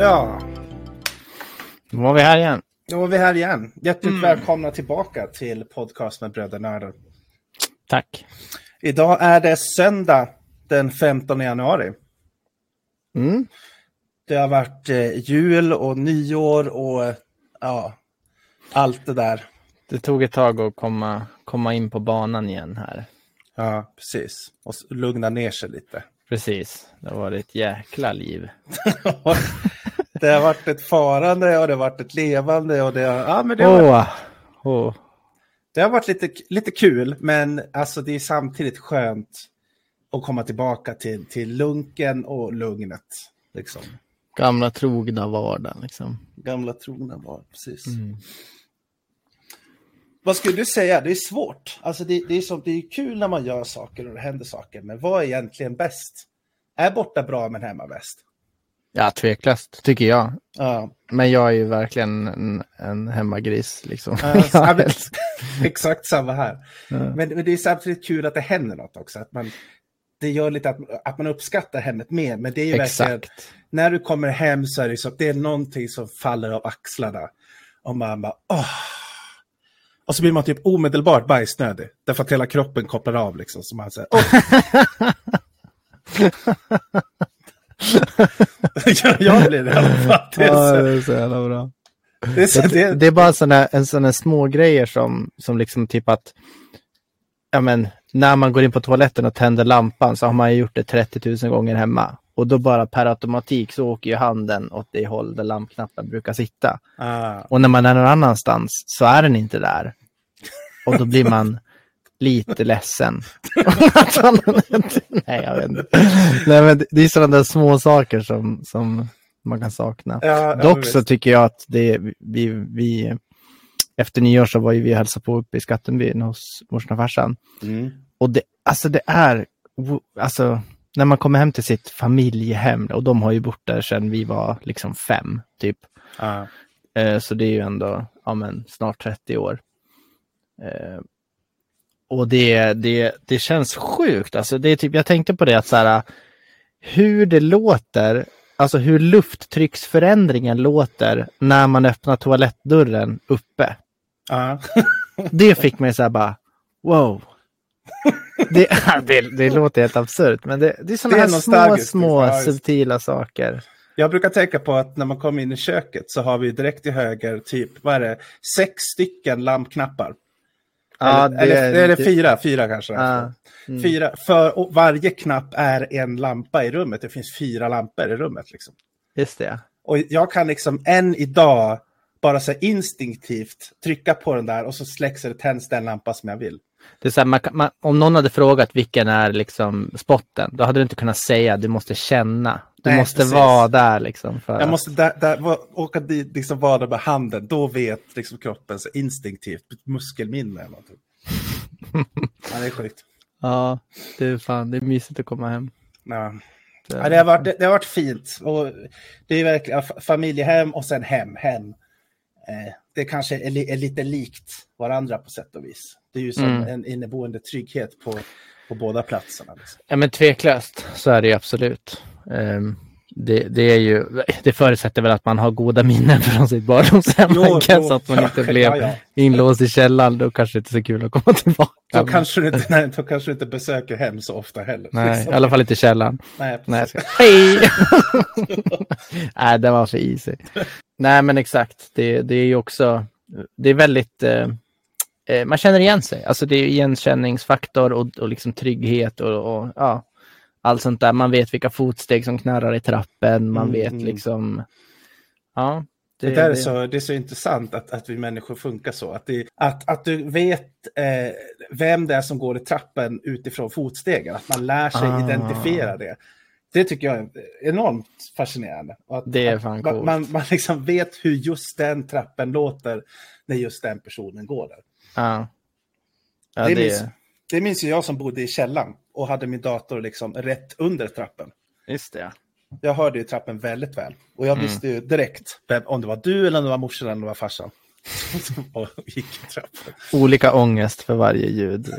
Ja, Då var vi här igen. då är vi här igen. Hjärtligt Mm. välkomna tillbaka till podcast med Bröder Nördar. Tack. Idag är det söndag den 15 januari. Mm. Det har varit eh, jul och nyår och ja, allt det där. Det tog ett tag att komma, komma in på banan igen här. Ja, precis. Och lugna ner sig lite. Precis. Det var ett jäkla liv. det har varit ett farande och det har varit ett levande och det har, ja, men det har, varit, Åh, åh. det har varit lite, lite kul, men alltså det är samtidigt skönt att komma tillbaka till, till lunken och lugnet. Liksom. Gamla trogna vardagen liksom. Gamla trogna var, precis. Mm. Vad skulle du säga? Det är svårt. Alltså det, det, är som, det är kul när man gör saker och det händer saker, men vad är egentligen bäst? Är borta bra men hemma bäst? Ja, tveklöst tycker jag. Ja, Men jag är ju verkligen en, en hemmagris liksom. Ja, men- exakt samma här. Ja. Men, men det är samtidigt kul att det händer något också. Att man, det gör lite att, att man uppskattar hemmet mer. Men det är ju verkligen, Exakt. när du kommer hem så är det, så, det är någonting som faller av axlarna. Och man bara, åh. Och så blir man typ omedelbart bajsnödig. Därför att hela kroppen kopplar av liksom. Så man säger, åh. jag, blir det i alla fall. Det är, Ja, så, det är så jävla bra. det är, så, Det, det, är bara sådana, en sådana små grejer som, som liksom typ att ja, men, när man går in på toaletten och tänder lampan så har man ju gjort det 30 000 gånger hemma. Och då bara per automatik så åker ju handen åt det håll där lampknappen brukar sitta. ah. Och när man är någon annanstans så är den inte där. Och då blir man lite ledsen. Nej, jag vet inte. Nej, men det- är sådana där små saker som, som man kan sakna. Ja, ja, Dock så visst. tycker jag att det, vi, vi, efter nyår så var ju vi och hälsade på uppe i Skattenbyn hos morsan och farsan. Mm. Och det, alltså det är, alltså när man kommer hem till sitt familjehem och de har ju bott där sedan vi var liksom fem typ. Ah. Eh, så det är ju ändå, ja men snart 30 år. Och det, det, det känns sjukt. Alltså det är typ, jag tänkte på det att så här, hur det låter, alltså hur lufttrycksförändringen låter när man öppnar toalettdörren uppe. Ah. Det fick mig så här bara, wow. Det, det, det låter helt absurt, men det, det är sådana här små, nostalgiskt, små ja, subtila saker. Jag brukar tänka på att när man kommer in i köket så har vi direkt till höger typ, vad är det, sex stycken lampknappar. Ja, eller, eller, eller fyra, fyra kanske. Ja. Mm. Fyra, för varje knapp är en lampa i rummet. Det finns fyra lampor i rummet. Liksom. Just det. Och jag kan liksom än idag bara så instinktivt trycka på den där och så släcks det tänds den lampa som jag vill. Det är så här, man, man, om någon hade frågat vilken är liksom spotten, då hade du inte kunnat säga, du måste känna. Du Nej, måste precis. vara där liksom. För Jag att- måste där, där, åka dit, liksom vara där med handen. Då vet liksom kroppen så instinktivt, muskelminne eller någonting. ja, det är sjukt. Ja, det är fan, det är mysigt att komma hem. Ja. Det- Ja, det, har varit, det, det har varit fint. Och det är verkligen familjehem och sen hem. hem. Eh, det kanske är, är lite likt varandra på sätt och vis. Det är ju som Mm. en inneboende trygghet på, på båda platserna. Liksom. Ja, men tveklöst så är det ju absolut. Ehm, det, det är ju, det förutsätter väl att man har goda minnen från sitt barndomshem, jo, att man inte blev ja. inlåst i källaren. Då kanske det inte är så kul att komma tillbaka. Då, kanske du inte, nej, då kanske inte besöker hem så ofta heller. Nej, liksom. i alla fall inte källaren. Nej, Nej, ska... Hej! Nej, det var för easy. Nej, men exakt. Det, det är ju också, det är väldigt, eh, eh, man känner igen sig. Alltså det är igenkänningsfaktor och, och liksom trygghet och, och ja, allt sånt där. Man vet vilka fotsteg som knarrar i trappen. Man Mm, vet liksom, ja. Det, där är så, det är så intressant att, att vi människor funkar så. Att, det, att, att du vet eh, vem det är som går i trappen utifrån fotstegen. Att man lär sig Ah. identifiera det. Det tycker jag är enormt fascinerande. Att, Det är fan man, coolt. man, man liksom vet hur just den trappen låter när just den personen går där. Ja. Ja, det, det, minns, det minns ju jag som bodde i källaren och hade min dator liksom rätt under trappen. just det. Jag hörde ju trappen väldigt väl. Och jag Mm. visste ju direkt om det var du eller om det var morsan eller om det var farsan. Som gick i trappen. Olika ångest för varje ljud.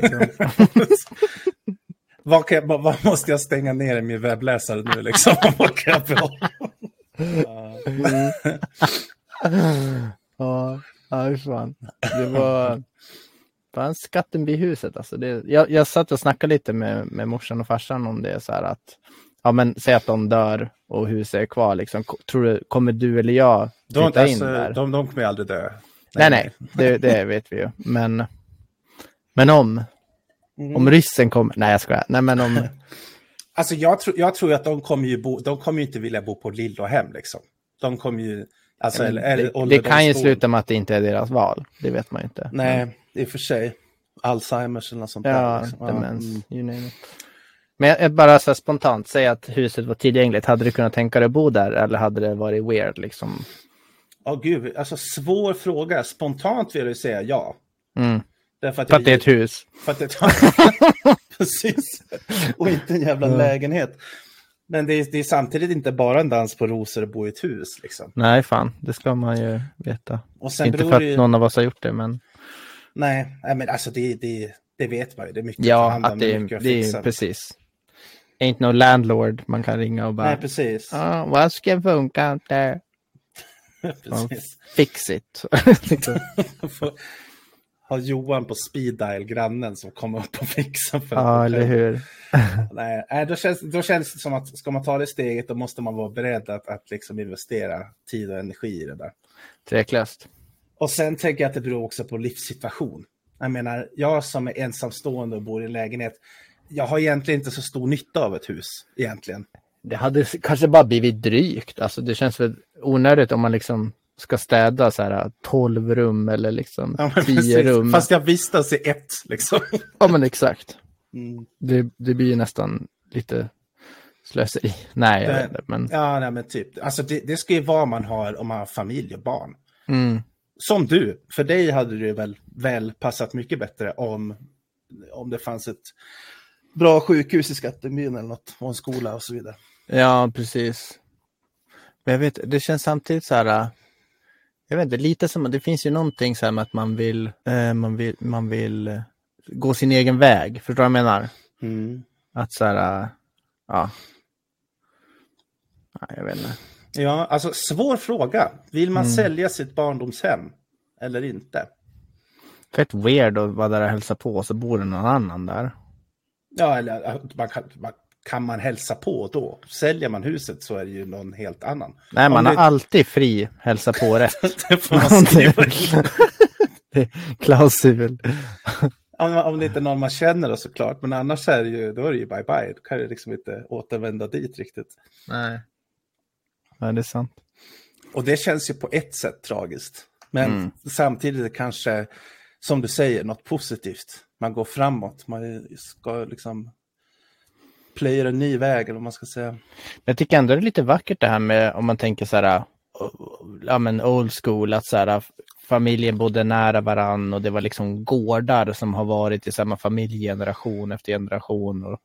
Vad, jag, vad, vad måste jag stänga ner i min webbläsare nu liksom? vad kan jag behålla? ja, ja fan. Det var fan skatten vid huset. Alltså det, jag, jag satt och snackade lite med, med morsan och farsan om det. Så här att, ja, men säg att de dör och huset är kvar. Liksom. Tror du, kommer du eller jag De, flytta in alltså, där? de, de kommer ju aldrig dö. nej, nej, det, det vet vi ju. Men, men om, Mm. om ryssen kommer, nej jag skojar. Nej men om, Alltså jag, tror jag tror att de kommer ju bo, de kommer ju inte vilja bo på Lillohem liksom. De kommer ju, alltså, eller, eller det, det kan ju sluta med att det inte är deras val. Det vet man ju inte. Nej, i och för sig. Alzheimers eller något sånt där. Ja, liksom. demens, mm. you name it. Men jag, bara så spontant, säg att huset var tillgängligt. Hade du kunnat tänka dig att bo där eller hade det varit weird liksom? Ja, gud, alltså svår fråga. Spontant vill jag säga ja. Mm. Därför att, För att det är ett hus. För att det Precis. Och inte en jävla lägenhet. Men det är, det är samtidigt inte bara en dans på rosor att bo i ett hus. Liksom. Nej, fan, det ska man ju veta. Och sen inte för att ju... någon av oss har gjort det, men Nej, men alltså det, det, det vet man ju. Det är mycket att ja, hand om, att det, mycket att det är precis. Ain't no landlord man kan ringa och bara, Nej, precis. ja, vad ska funka där? precis. Fix it. Liksom. Får ha Johan på speed dial, grannen som kommer upp och fixar för ja, eller hur? Nej, då, känns, då känns det som att ska man ta det steget då måste man vara beredd att, att liksom investera tid och energi i det där. Tveklöst. Och sen tänker jag att det beror också på livssituation. Jag menar, jag som är ensamstående och bor i en lägenhet, jag har egentligen inte så stor nytta av ett hus egentligen. Det hade kanske bara blivit drygt. Alltså det känns väl onödigt om man liksom ska städa så här 12 rum eller liksom Ja, men 10 precis. rum. Fast jag vistas i ett liksom. Ja men exakt. Mm. Det, det blir ju nästan lite slöseri. Nej, jag Det- vet inte. Men, Ja, nej, men typ. Alltså det, det ska ju vara man har om man har familj och barn. mm, Som du, för dig hade det väl, väl passat mycket bättre om, om det fanns ett bra sjukhus i Skattebyn eller något, och en skola och så vidare. ja, precis. Men jag vet, det känns samtidigt så här. äh, Jag vet inte, lite som, det finns ju någonting så här med att man vill, eh, man vill, man vill eh, gå sin egen väg. Förstår du vad jag menar? Att så här, äh, ja. Nej, jag vet inte. Ja, alltså svår fråga. Vill man Mm. sälja sitt barndomshem eller inte? Fett weird att vara där och hälsa på och så bor det någon annan där. Ja, eller man kan, man, kan man hälsa på då? Säljer man huset så är det ju någon helt annan. Nej, man det- har alltid fri hälsa på rätt. det får man skriva. Det Klausul. om, om det inte är någon man känner då såklart, men annars är det ju, då är det ju bye bye. Då kan du liksom inte återvända dit riktigt. Nej. Ja, det är sant. Och det känns ju på ett sätt tragiskt. Men Mm. samtidigt kanske, som du säger, något positivt. Man går framåt, man ska liksom plöja en ny väg, eller vad man ska säga. Men jag tycker ändå det är lite vackert det här med om man tänker så här, ja men old school, att så här, familjen bodde nära varann och det var liksom gårdar som har varit i samma familjegeneration efter generation. Och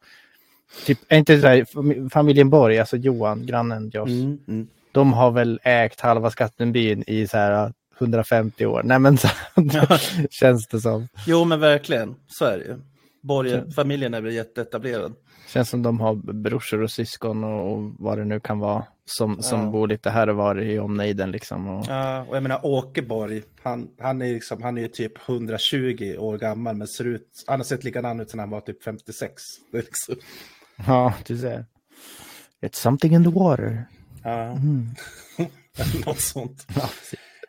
typ, är inte så här, fam- familjen Borg, alltså Johan, grannen Joss, Mm. de har väl ägt halva Skattenbyn i så här 150 år. Nej men så känns det som. Jo, men verkligen, så är det ju. Borg, familjen är väl jätteetablerad. Känns som de har brorsor och syskon och, och vad det nu kan vara. Som, som Ja. bor lite här och var i omnejden liksom. Och, Ja, och jag menar Åke Borg, han, han, är liksom, han är ju typ 120 år gammal, men ser ut, han har sett likadan ut sedan han var typ 56. Det är liksom, Ja, du ser. It's something in the water. ja, något sånt.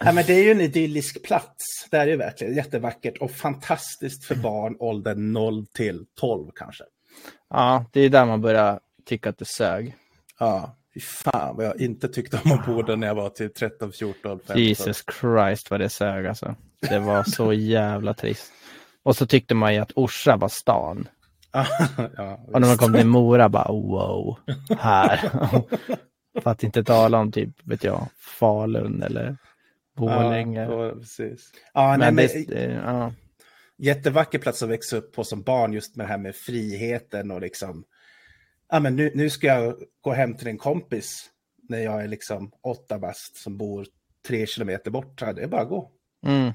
Ja, men det är ju en idyllisk plats. Det är ju verkligen jättevackert och fantastiskt för barn åldern 0 till 12 kanske. ja, det är där man börjar tycka att det sög. Ja, fy fan vad jag inte tyckte om att bo där när jag var typ 13, 14, 15. Jesus Christ vad det sög alltså. Det var så jävla trist. Och så tyckte man ju att Orsa var stan. ja, Och när man kom till Mora bara wow, här. För att inte tala om typ, vet jag, Falun eller Borlänge. Ja, precis. Ja, nej, men men, det, det, ja. jättevacker plats att växa upp på som barn, just med det här med friheten och liksom, ja men nu, nu ska jag gå hem till en kompis när jag är liksom åtta bast som bor tre kilometer bort. Det är bara att gå. Mm.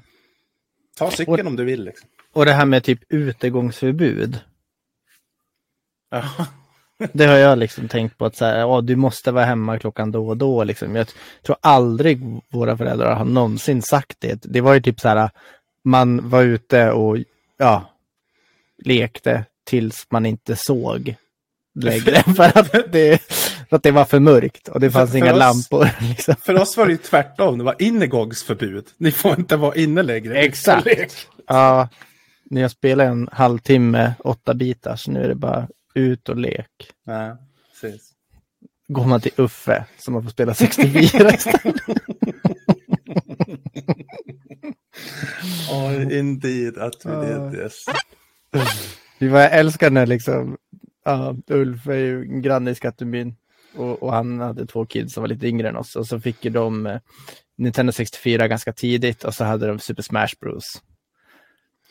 Ta cykeln om du vill. Liksom. Och det här med typ utegångsförbud. Det har jag liksom tänkt på att så här, du måste vara hemma klockan då och då. Liksom. Jag tror aldrig våra föräldrar har någonsin sagt det. Det var ju typ så här, man var ute och ja, lekte tills man inte såg längre för att det, för att det var för mörkt och det fanns För- inga för oss- lampor. Liksom. För oss var det ju tvärtom, det var integångsförbud. Ni får inte vara inne längre. Exakt. Ja, när jag spelar en halvtimme, åtta bitar, så nu är det bara ut och lek. Ja, precis. Går man till Uffe så man får spela 64 istället. Oh, indeed, att vi did this. Det var, jag älskar när liksom, ja, Ulf är ju granne i Skattebyn och, och han hade två kids som var lite yngre än oss och så fick ju de eh, Nintendo 64 ganska tidigt och så hade de Super Smash Bros.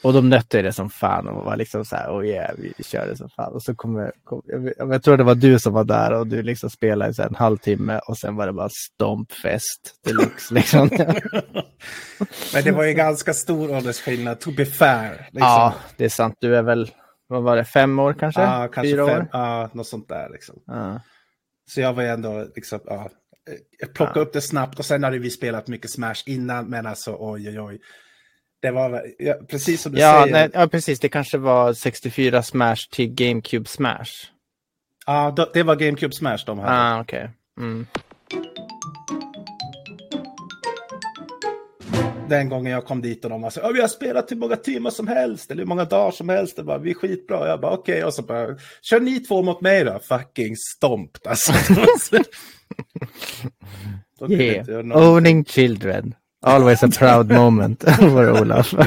Och de nötte det som fan och var liksom så här, oh yeah, vi körde som fan. Och så kommer, kom, jag, jag tror det var du som var där och du liksom spelade i en halvtimme och sen var det bara stompfest deluxe liksom. Men det var ju ganska stor åldersskillnad, to be fair. Liksom. ja, det är sant. Du är väl, vad var det, fem år kanske? Ja, kanske Fyra fem, år? ja, något sånt där. Liksom. Ja. Så jag var ju ändå, liksom, ja, jag plockade upp det snabbt och sen hade vi spelat mycket Smash innan, men alltså oj, oj, oj. Det var ja, precis som du Ja, säger. nej, ja, precis. Det kanske var 64 Smash till GameCube Smash. Ja, då- det var GameCube Smash de hade. Ah, okej. Mm. Den gången jag kom dit och de så ja, vi har spelat hur många timmar som helst, eller hur många dagar som helst. Det bara, vi är skitbra. Jag bara, okej. Och så bara, kör ni två mot mig då? Fucking stompt alltså. Yeah. Owning children. Always a proud moment for Olaf.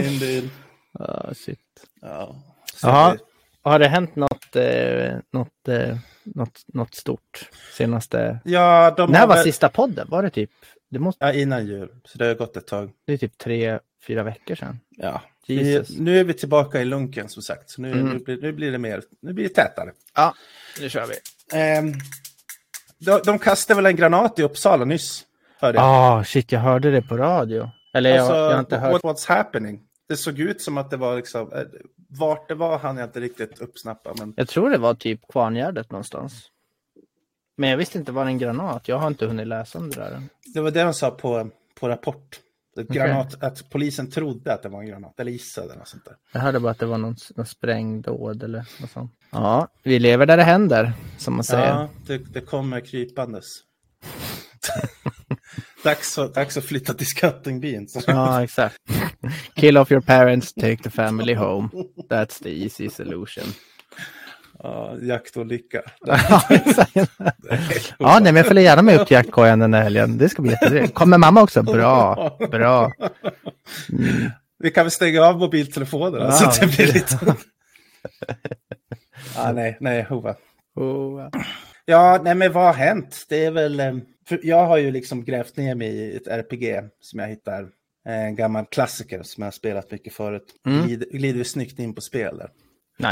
Indeed. Ah, shit. Ja. Jaha. det- Har det hänt något, eh, något, eh, något, något stort senaste... Ja, de När var väl- sista podden? Var det typ... Det måste... Ja, innan jul. Så det har gått ett tag. Det är typ tre, fyra veckor sedan. Ja. Vi, nu är vi tillbaka i lunken som sagt. Så nu, Mm. nu, blir, nu blir det mer, nu blir det tätare. Ja, nu kör vi. Ehm, de, de kastade väl en granat i Uppsala nyss. Jag. Ah, shit, jag hörde det på radio. Eller jag, Alltså, jag har inte hört. what, what's happening? Det såg ut som att det var liksom, eh, vart det var han jag inte riktigt uppsnappa. Men Jag tror det var typ Kvarngärdet någonstans. Men jag visste inte var en granat. Jag har inte hunnit läsa om det där. än. det var det de sa på, på Rapport. Granat, Att polisen trodde att det var en granat, eller gissade något sånt där. Jag hörde bara att det var någon, någon sprängdåd eller något sånt. Ja, vi lever där det händer, som man säger. Ja, det, det kommer krypandes. dags, att, dags att flytta till Skattungbyn. Så. Ja, exakt. Kill off your parents, take the family home. That's the easy solution. Ja, jaktolycka. ja, ja, nej, men jag följer gärna med upp till jaktkojan den här helgen. Det ska bli jättetrevligt. Kommer mamma också? Bra, bra. Vi kan väl stänga av mobiltelefonerna Ja, så det blir lite... ja, nej, nej, hova. Oh, Ja, nej men vad har hänt? Det är väl... eh, jag har ju liksom grävt ner mig i ett RPG som jag hittar. eh, En gammal klassiker som jag har spelat mycket förut. Mm. Glider, glider vi snyggt in på spel där.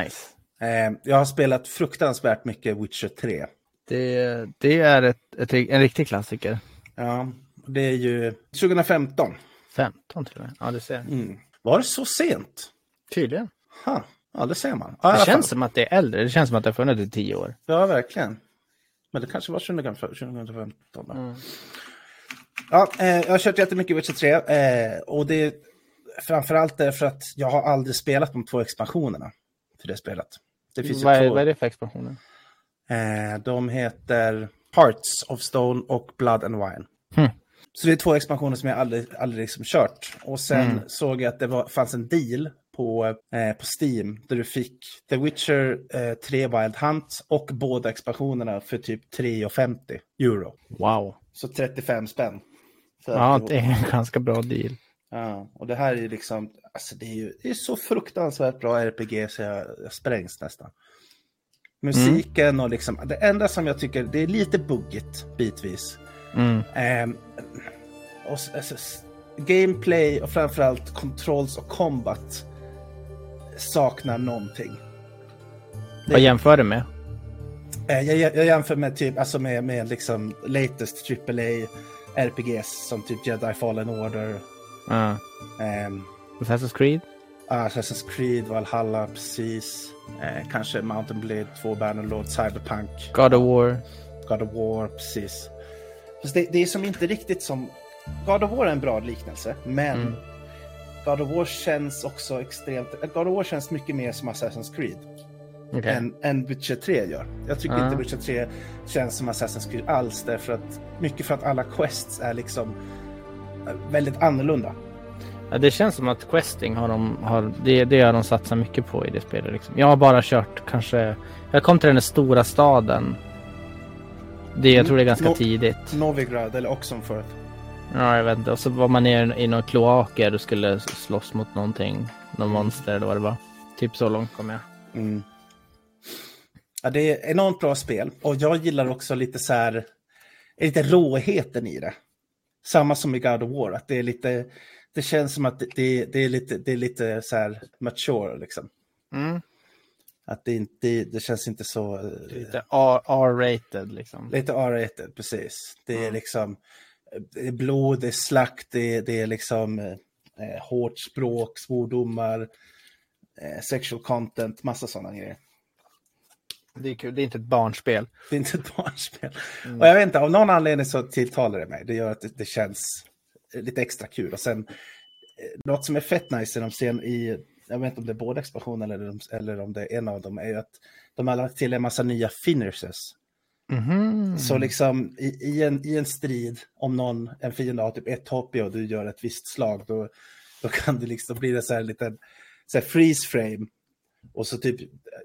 nice. Eh, Jag har spelat fruktansvärt mycket Witcher 3. Det, det är ett, ett, en riktig klassiker. Ja, det är ju 2015. 15 till och med. Ja, du ser. Mm. Var det så sent? Tydligen. Ha, ja, det ser man. Ja, Det fall. känns som att det är äldre. Det känns som att det har funnits i tio år. Ja, verkligen. Men det kanske var 2015. då. Mm. Ja, eh, jag har kört jättemycket Witcher 3. Eh, och det är framförallt därför att jag har aldrig spelat de två expansionerna till det spelet. Det finns Vad är, två. vad är det för expansioner? Eh, de heter Hearts of Stone och Blood and Wine. Hmm. Så det är två expansioner som jag aldrig, aldrig liksom kört. Och sen Mm. såg jag att det var, fanns en deal på, eh, på Steam där du fick The Witcher eh, 3 Wild Hunt och båda expansionerna för typ 3,50 euro. Wow. Så 35 spänn. Ja, det- är en ganska bra deal. Ja, och det här är ju liksom, alltså det är ju det är så fruktansvärt bra RPG så jag, jag sprängs nästan. Musiken mm. och liksom, det enda som jag tycker, det är lite buggigt bitvis. Mm. Um, och, alltså, gameplay och framförallt controls och combat saknar någonting. Vad jämför du med? Eh, jag, jag, jämför med typ, alltså med, med liksom latest AAA RPGs som typ Jedi Fallen Order. Uh. Um, Assassin's Creed? Uh, Assassin's Creed, Valhalla, precis. Uh, kanske Mountain Blade 2, Bannerlord, Cyberpunk. God of War. God of War, precis. Fast det, det är som inte riktigt som... God of War är en bra liknelse, men mm. God of War känns också extremt... God of War känns mycket mer som Assassin's Creed. Okay. Än, än Witcher 3 gör. Jag tycker uh. inte Witcher 3 känns som Assassin's Creed alls, därför att mycket för att alla quests är liksom väldigt annorlunda. Ja, det känns som att questing har de, har, det, det har de satsat mycket på i det spelet. Liksom. Jag har bara kört kanske, jag kom till den stora staden. Det, jag tror det är ganska no tidigt. Novigrad eller Oxenford. Ja, jag vet inte. Och så var man nere i några kloaker och skulle slåss mot någonting. Någon monster eller vad det var. Typ så långt kom jag. Mm. Ja, det är enormt bra spel. Och jag gillar också lite så här, lite råheten i det. Samma som i God of War, att det är lite, det känns som att det, det, är, lite, det är lite så här mature liksom. Mm. Att det inte, det känns inte så... Lite R-rated liksom. Lite R-rated, precis. Det är mm. liksom det är blod, det är slakt, det är, det är liksom eh, hårt språk, svordomar, eh, sexual content, massa sådana grejer. Det är kul, det är inte ett barnspel. Det är inte ett barnspel. Mm. Och jag vet inte, av någon anledning så tilltalar det mig. Det gör att det, det känns lite extra kul. Och sen, eh, något som är fett nice i de sen i, jag vet inte om det är båda expansionerna eller, eller om det är en av dem, är ju att de har lagt till en massa nya finishes. Mm. Så liksom i, i, en, i en strid, om någon, en fiende har typ ett hopp och du gör ett visst slag, då, då kan det liksom, bli det så här liten så här freeze frame och så typ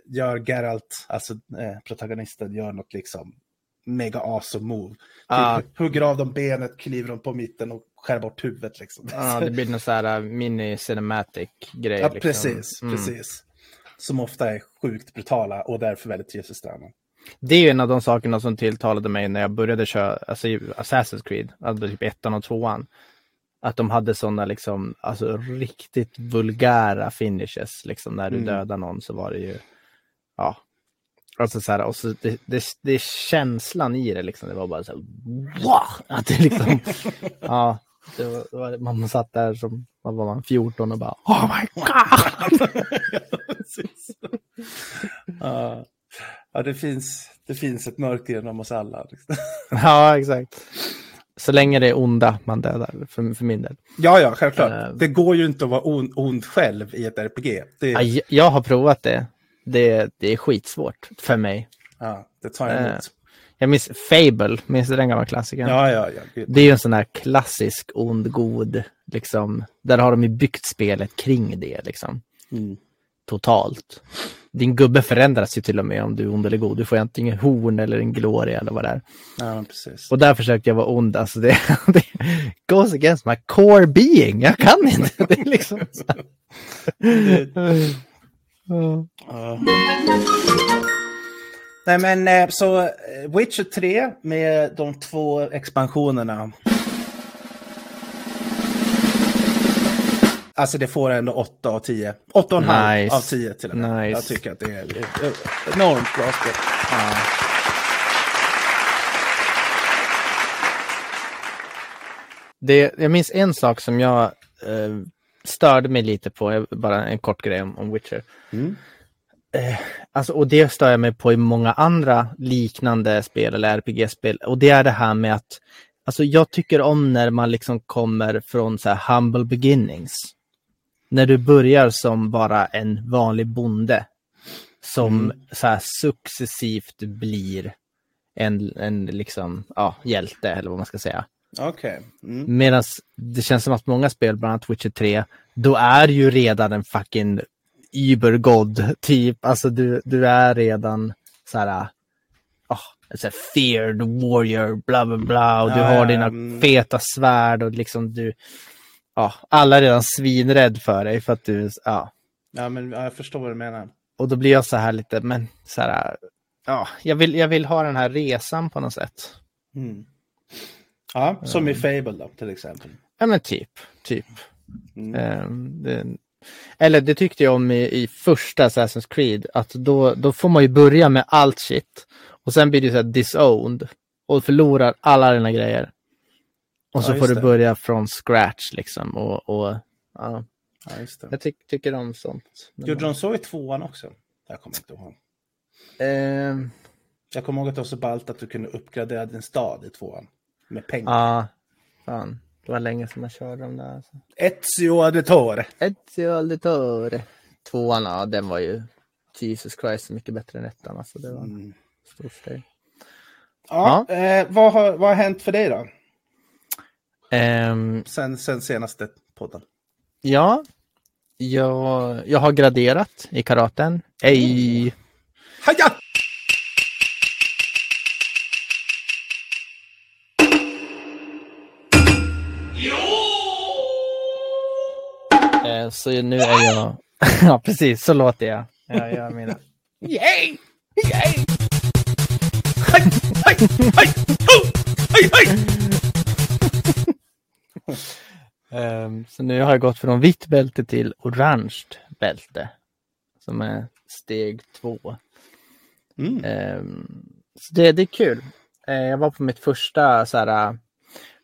gör Geralt, alltså eh, protagonisten, gör något liksom mega awesome move. Ah. Typ, hugger av dem benet, kliver dem på mitten och skär bort huvudet liksom. Ah, det blir någon sån här uh, mini cinematic grej. Ja, liksom. precis, mm. precis. Som ofta är sjukt brutala och därför väldigt tillfredsställande. Det är ju en av de sakerna som tilltalade mig när jag började köra alltså, Assassin's Creed, alltså typ ettan och tvåan att de hade sådana liksom, alltså riktigt vulgära finishes. Liksom när du mm. dödar någon så var det ju, ja. Alltså så här, och så det, det, det är känslan i det liksom, det var bara så här, wow! Att det liksom, ja. Det var, det var, man satt där som, vad var man, 14 och bara, oh my god! ja, ja, det finns, det finns ett mörker inom oss alla. Liksom. ja, exakt. Så länge det är onda man dödar, för, för min del. Ja, ja, självklart. Uh, det går ju inte att vara ond, ond själv i ett RPG. Det... Ja, jag, jag har provat det. det. Det är skitsvårt för mig. Ja, det tar jag emot. Uh, jag minns Fable, minns du den gamla klassikern? Ja, ja, ja. Det är ju en sån här klassisk ond, god, liksom. Där har de ju byggt spelet kring det, liksom. Mm. Totalt din gubbe förändras ju till och med om du är ond eller god. Du får antingen horn eller en gloria eller vad det är. Ja, precis. Och där försökte jag vara ond. Alltså det, det goes against my core being. Jag kan inte. Det är liksom så. uh. Nej men eh, så eh, Witcher 3 med de två expansionerna Alltså det får ändå 8 av 10. 8,5 nice. av 10 till och med. Nice. Jag tycker att det är enormt bra spel. Ja. Det, jag minns en sak som jag eh, störde mig lite på, bara en kort grej om, om Witcher. Mm. Eh, alltså, och det stör jag mig på i många andra liknande spel eller RPG-spel. Och det är det här med att Alltså jag tycker om när man liksom kommer från så humble beginnings när du börjar som bara en vanlig bonde som mm. så här successivt blir en, en liksom, ja, hjälte eller vad man ska säga. Okay. Mm. Medan det känns som att många spel, bland annat Witcher 3, då är ju redan en fucking übergod typ. Alltså du, du är redan så här, oh, så här feared warrior, bla bla bla, och du ja, har dina mm. feta svärd och liksom du, ja, alla är redan svinrädd för dig för att du, ja. Ja, men ja, jag förstår vad du menar. Och då blir jag så här lite, men så här, ja, jag vill, jag vill ha den här resan på något sätt. Mm. Ja, som i Fable då, till exempel. Ja, men typ, typ. Mm. Ehm, det, eller det tyckte jag om i, i första Assassin's Creed, att då, då får man ju börja med allt shit. Och sen blir du så här disowned och förlorar alla dina grejer. Och Ja, så får just du det. börja från scratch liksom. Och, och ja, Ja, jag ty tycker om sånt. Gjorde de så i tvåan också? Jag kommer inte ihåg. Ehm, Jag kommer ihåg att det var så ballt att du kunde uppgradera din stad i tvåan. Med pengar. Ja, fan. Det var länge sedan jag körde de där. Alltså. Ezio Auditore. Ezio Auditore. Tvåan, ja, den var ju Jesus Christ mycket bättre än ettan. Alltså, det var en Mm. stor steg. Ja, Eh, vad, har, vad har hänt för dig då? Ehm, Sen, sen senaste podden. ja, jag, jag har graderat i karaten. Ej. Haja! Eh, så nu är jag... ja, precis. Så låter jag. Jag gör mina... Yay! Yay! Hej! Hej! Hej! Ho! Hej! Hej! Ehm, så nu har jag gått från vitt bälte till orange bälte. Som är steg två. Mm. Ehm, så det, det är kul. Eh, jag var på mitt första så här,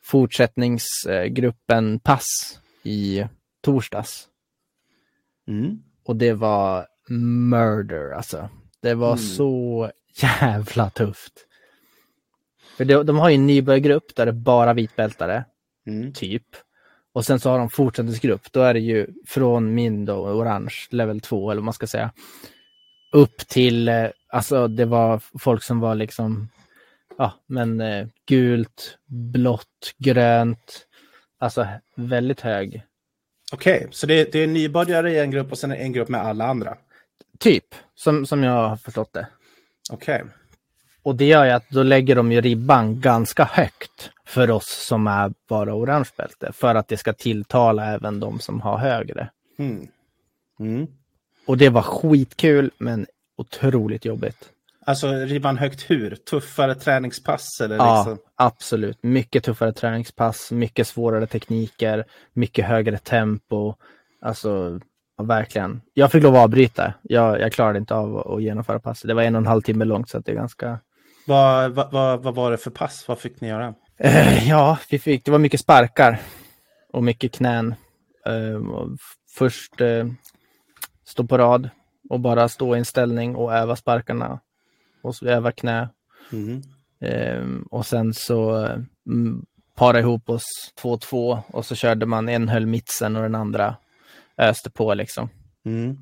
fortsättningsgruppen pass i torsdags. Mm. Och det var murder alltså. Det var Mm. så jävla tufft. För de, de har ju en nybörjargrupp där det är bara vitbältare, Mm. typ. Och sen så har de fortsättningsgrupp. Då är det ju från min då, orange, level 2 eller vad man ska säga. Upp till, eh, alltså det var folk som var liksom, ja men eh, gult, blått, grönt. Alltså väldigt hög. Okej, så det, det är nybörjare i en grupp och sen en grupp med alla andra. Typ, som, som jag har förstått det. Okej. Och det gör ju att då lägger de ju ribban ganska högt för oss som är bara orange bälte. För att det ska tilltala även de som har högre. Mm. Mm. Och det var skitkul men otroligt jobbigt. Alltså ribban högt hur? Tuffare träningspass eller Ja, liksom? absolut. Mycket tuffare träningspass, mycket svårare tekniker, mycket högre tempo. Alltså, ja, verkligen. Jag fick lov att avbryta. Jag, jag klarade inte av att, att genomföra passet. Det var en och en halv timme långt så det är ganska... Vad, vad, vad, vad var det för pass? Vad fick ni göra? Eh, ja, vi fick, det var mycket sparkar och mycket knän. Eh, först eh, stå på rad och bara stå i en ställning och öva sparkarna. Och så öva knä. Mm. Och sen så mm, para ihop oss två och två och så körde man en höll mitsen och den andra öste på liksom. Mm.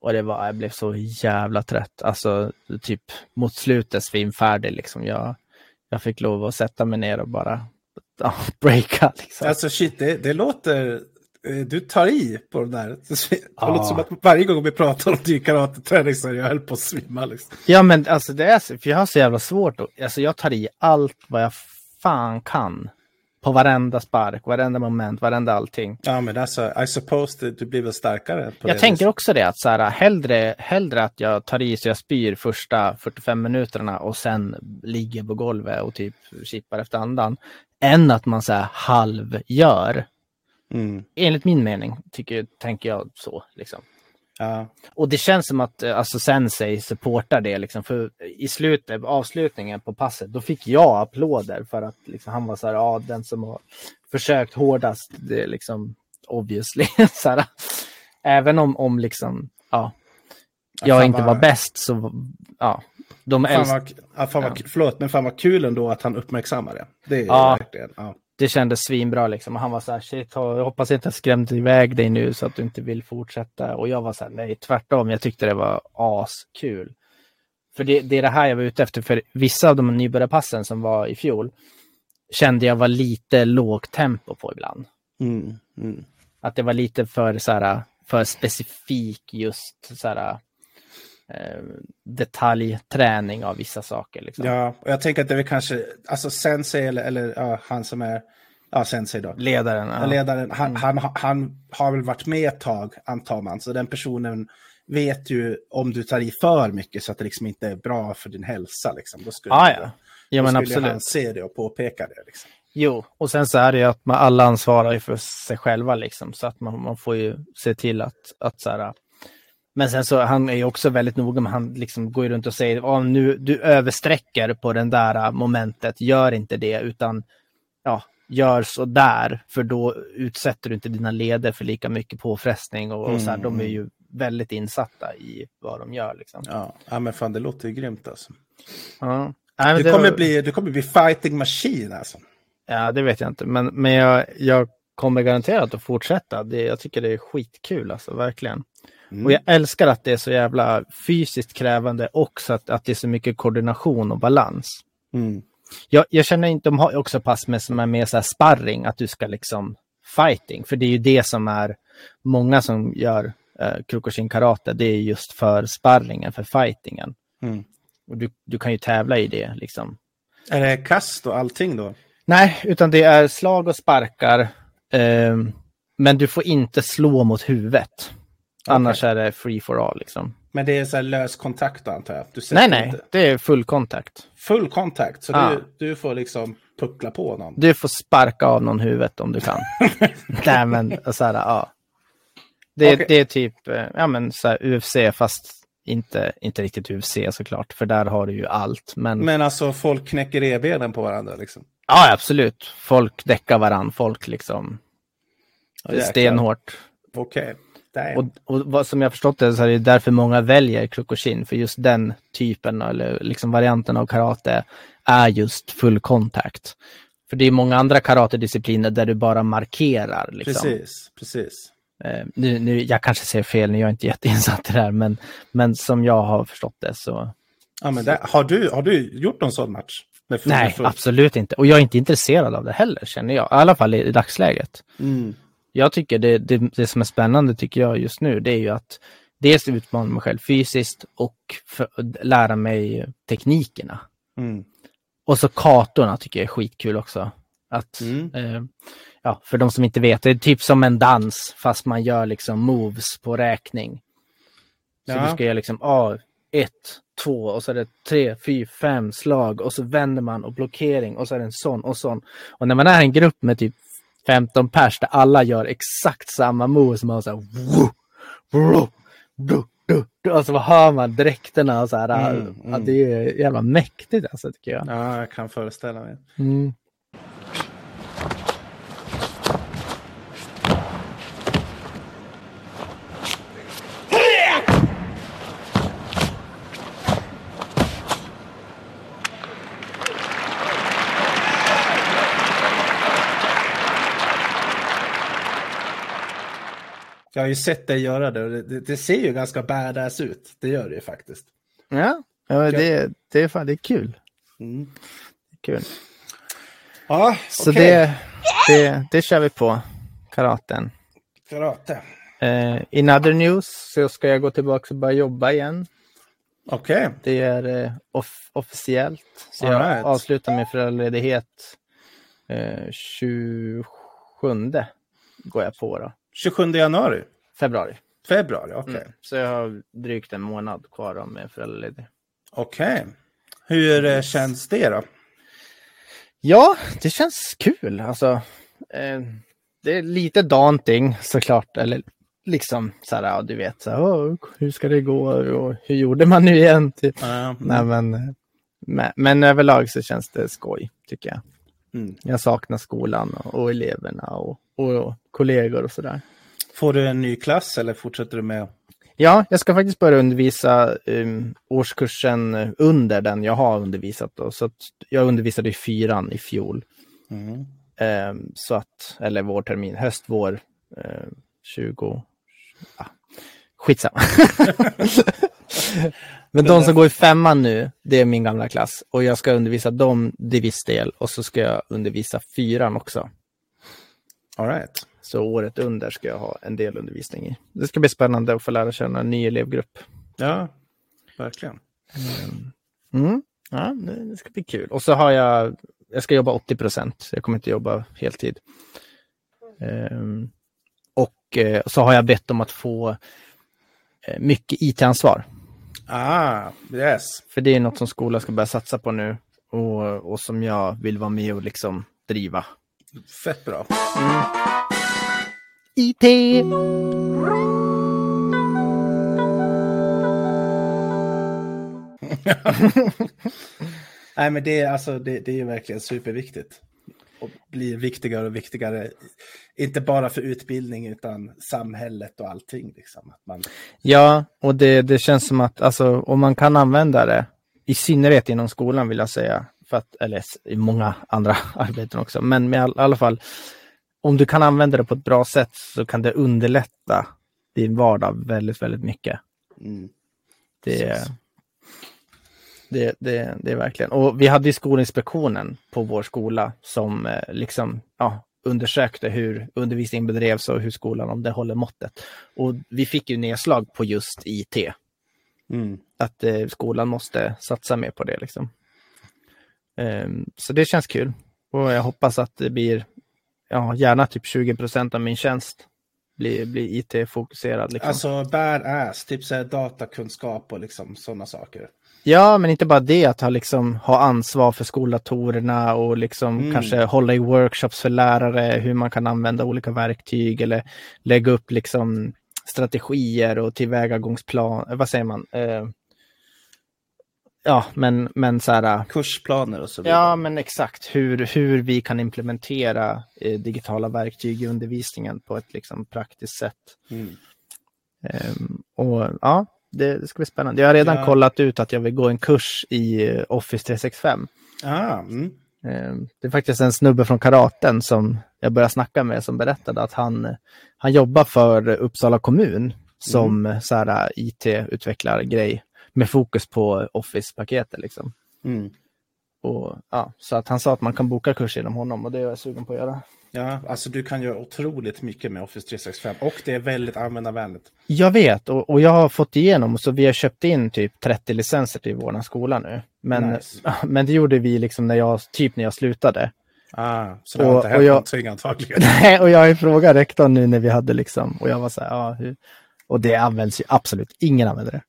Och det var, jag blev så jävla trött. Alltså typ mot slutet svinfärdig liksom. Jag, jag fick lov att sätta mig ner och bara ja, breaka liksom. Alltså shit, det, det låter... eh, Du tar i på de där. Det Ja. låter som att varje gång vi pratar om din karateträning så jag höll på att svimma. Liksom. Ja men alltså det är för jag har så jävla svårt. att- Alltså jag tar i allt vad jag fan kan. På varenda spark, varenda moment, varenda allting. Ja, men alltså, I suppose du blir väl starkare Jag tänker viset. också det att så här, hellre, hellre att jag tar i så jag spyr första 45 minuterna och sen ligger på golvet och typ chippar efter andan. Än att man så här halvgör. Mm. Enligt min mening tycker, tänker jag så. Liksom. Ja. Och det känns som att eh, alltså, Sensei supportar det. Liksom, för i slutet, avslutningen på passet, då fick jag applåder för att liksom, han var så här, ja, den som har försökt hårdast, det är liksom obviously. så här, även om, om liksom, ja, jag fan inte vad- var bäst så, ja, de Fan vad, ja, fan vad, Ja. Förlåt, men fan vad kul ändå att han uppmärksammar det. Det är Ja. verkligen... Ja. Det kändes svinbra liksom. Och han var så här, shit, jag hoppas inte jag skrämde iväg dig nu så att du inte vill fortsätta. Och jag var så här, nej, tvärtom, jag tyckte det var askul. För det, det är det här jag var ute efter, för vissa av de nybörjarpassen som var i fjol kände jag var lite lågt tempo på ibland. Mm. Mm. Att det var lite för, så här, för specifik just så här, eh, detaljträning av vissa saker. Liksom. Ja, och jag tänker att det är väl kanske, alltså Sensei eller, eller ja, han som är Ja, sensei då. Ledaren. Ja. Ledaren, han, han, han har väl varit med ett tag, antar man. Så den personen vet ju om du tar i för mycket så att det liksom inte är bra för din hälsa. Liksom. Då skulle, Ah, ja. ja, men då absolut. han se det och påpeka det. Liksom. Jo, och sen så är det ju att man alla ansvarar ju för sig själva liksom, så att man, man får ju se till att, att så här, men sen så han är ju också väldigt noga med, han liksom går ju runt och säger, oh, nu, du översträcker på den där momentet, gör inte det, utan ja, gör så där, för då utsätter du inte dina leder för lika mycket påfrestning och, och så här, de är ju väldigt insatta i vad de gör liksom. Ja. ja, men fan det låter ju grymt alltså. Ja. Nej, Du kommer, var- bli, du kommer bli fighting machine alltså. Ja, det vet jag inte, men, men jag, jag kommer garanterat att fortsätta. Det, jag tycker det är skitkul, alltså verkligen. Mm. Och jag älskar att det är så jävla fysiskt krävande också att, att det är så mycket koordination och balans. Mm. Jag, jag känner inte, de har också pass med som är mer så här sparring, att du ska liksom fighting. För det är ju det som är, många som gör eh, Kyokushin karate, det är just för sparringen, för fightingen. Mm. Och du, du kan ju tävla i det liksom. Är det kast och allting då? Nej, utan det är slag och sparkar. ehm, men du får inte slå mot huvudet. Annars är det free for all liksom. Men det är så här lös kontakt antar jag? Nej, nej, Inte. det är full kontakt. Full kontakt, så Ja. du, du får liksom puckla på någon. Du får sparka av någon huvudet om du kan. nej, men så här, ja. Det, Okej. det är typ, eh, ja men så här UFC fast inte, inte riktigt UFC såklart, för där har du ju allt. Men, Men alltså folk knäcker revbenen på varandra liksom. ja, absolut. Folk däckar varann, folk liksom. Jäklar. stenhårt. Okej. Damn. Och, och vad som jag förstått det så är det därför många väljer Kyokushin, för just den typen eller liksom varianten av karate är just full kontakt. För det är många andra karatediscipliner där du bara markerar. Liksom. Precis, precis. Eh, nu, nu, jag kanske säger fel, nu jag är inte jätteinsatt i det här, men, men som jag har förstått det så Ja, men där, har, du, har du gjort någon sån match? Med full, nej, full? absolut inte. Och jag är inte intresserad av det heller, känner jag. I alla fall i, i dagsläget. Mm. Jag tycker det, det, det som är spännande tycker jag just nu, det är ju att dels utmana mig själv fysiskt och för, lära mig teknikerna. Mm. Och så kartorna tycker jag är skitkul också. Att, Mm. eh, ja, för de som inte vet, det är typ som en dans fast man gör liksom moves på räkning. Så Ja. du ska göra liksom, ah, ett, två och så är det tre, fyra, fem slag och så vänder man och blockering och så är det en sån och sån. Och när man är en grupp med typ 15 pers där alla gör exakt samma moves, man har så här, woo, woo, du, du, och så hör man dräkterna och så här. Mm, mm. det är jävla mäktigt alltså tycker jag. Ja, jag kan föreställa mig. Mm. Har ju sett dig göra det och det, det, ser ju ganska badass ut. Det gör det ju faktiskt. Ja, ja det, det, är fan, det är kul. Mm. Kul. Ja, Så okej. det, det, det kör vi på, karaten. Karate. Eh, in other news så ska jag gå tillbaka och börja jobba igen. Okej. Det är eh, off- officiellt. Så All jag right. avslutar min föräldraledighet eh, 27 går jag på då. 27 januari. Februari. Februari, okej. Mm. Så jag har drygt en månad kvar då med föräldraledighet. Okej. Hur eh, känns det då? Ja, det känns kul. Alltså, eh, det är lite daunting såklart. Eller liksom så här, ja, du vet, så här, "Åh, hur ska det gå och hur gjorde man nu igen? Typ. Ja, Nej, men, men, men överlag så känns det skoj, tycker jag. Mm. Jag saknar skolan och, och eleverna och, och kollegor och sådär. Får du en ny klass eller fortsätter du med? Ja, jag ska faktiskt börja undervisa um, årskursen under den jag har undervisat. Då. Så jag undervisade i fyran i fjol. Mm. Ehm, så att, eller vårtermin, höst, vår, eh, 20, ah, skitsamma. Men de som går i femman nu, det är min gamla klass. Och jag ska undervisa dem till viss del och så ska jag undervisa fyran också. All right. Så året under ska jag ha en del undervisning i. Det ska bli spännande att få lära känna en ny elevgrupp. Ja, verkligen. Mm. Ja, det ska bli kul. Och så har jag jag ska jobba 80 procent, jag kommer inte jobba heltid. Um, och uh, så har jag bett om att få uh, mycket IT-ansvar. Ah, yes. För det är något som skolan ska börja satsa på nu och, och som jag vill vara med och liksom driva. Fett bra. Mm. IT! Nej, men det, är, alltså, det, det är verkligen superviktigt. Och blir viktigare och viktigare. Inte bara för utbildning utan samhället och allting. Liksom. Att man... Ja, och det, det känns som att alltså, om man kan använda det, i synnerhet inom skolan vill jag säga, för att, eller i många andra arbeten också, men med all, i alla fall, om du kan använda det på ett bra sätt så kan det underlätta din vardag väldigt, väldigt mycket. Mm. Det, det, det, det är verkligen. Och vi hade ju Skolinspektionen på vår skola som eh, liksom ja, undersökte hur undervisningen bedrevs och hur skolan, om det håller måttet. Och vi fick ju nedslag på just IT. Mm. Att eh, skolan måste satsa mer på det. Liksom. Um, så det känns kul. Och jag hoppas att det blir, ja, gärna typ 20 procent av min tjänst blir, blir IT-fokuserad. Liksom. Alltså badass, typ så här datakunskap och liksom sådana saker. Ja, men inte bara det, att ha, liksom, ha ansvar för skoldatorerna och liksom mm. kanske hålla i workshops för lärare, hur man kan använda olika verktyg eller lägga upp liksom strategier och tillvägagångsplan, vad säger man? Eh, ja, men, men så här. Kursplaner och så vidare. Ja, men exakt hur, hur vi kan implementera eh, digitala verktyg i undervisningen på ett liksom praktiskt sätt. Mm. Um, och ja, det, det, ska bli spännande. Jag har redan ja. kollat ut att jag vill gå en kurs i eh, Office 365. Ah, mm. um, det är faktiskt en snubbe från karaten som jag började snacka med som berättade att han, han jobbar för Uppsala kommun som mm. här IT-utvecklargrej med fokus på Office-paketet. Liksom. Mm. Och, ja, så att han sa att man kan boka kurs genom honom och det är jag sugen på att göra. Ja, alltså du kan göra otroligt mycket med Office 365 och det är väldigt användarvänligt. Jag vet och, och jag har fått igenom så vi har köpt in typ 30 licenser till vår skola nu. Men, nice. men det gjorde vi liksom när jag, typ när jag slutade. Ah, så det har och, inte hänt någonting antagligen. Nej, och jag har frågat rektorn nu när vi hade liksom, och jag var så här, ja, hur? Och det används ju absolut, ingen använder det.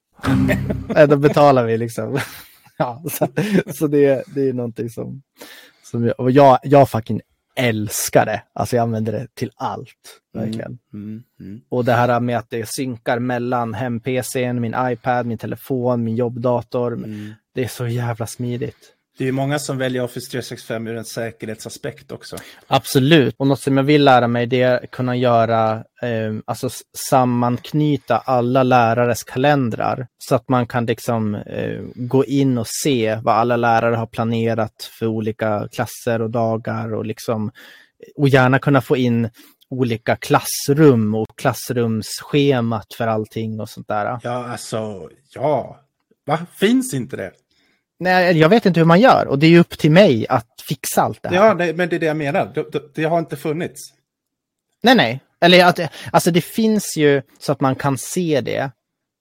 Nej, då betalar vi liksom. ja, så, så det, det är någonting som, som jag, och jag, jag fucking älskar det. Alltså jag använder det till allt. Mm, verkligen. Mm, mm, mm. Och det här med att det synkar mellan hem-PCn, min iPad, min telefon, min jobbdator. Mm. Det är så jävla smidigt. Det är många som väljer Office 365 ur en säkerhetsaspekt också. Absolut, och något som jag vill lära mig det är att kunna göra, eh, alltså sammanknyta alla lärares kalendrar så att man kan liksom eh, gå in och se vad alla lärare har planerat för olika klasser och dagar och liksom och gärna kunna få in olika klassrum och klassrumsschemat för allting och sånt där. Ja, alltså, ja. Va? Finns inte det? Nej, jag vet inte hur man gör och det är upp till mig att fixa allt det här. Ja, det, men det är det jag menar. Det, det, det, har inte funnits. Nej, nej. Eller att, alltså det finns ju så att man kan se det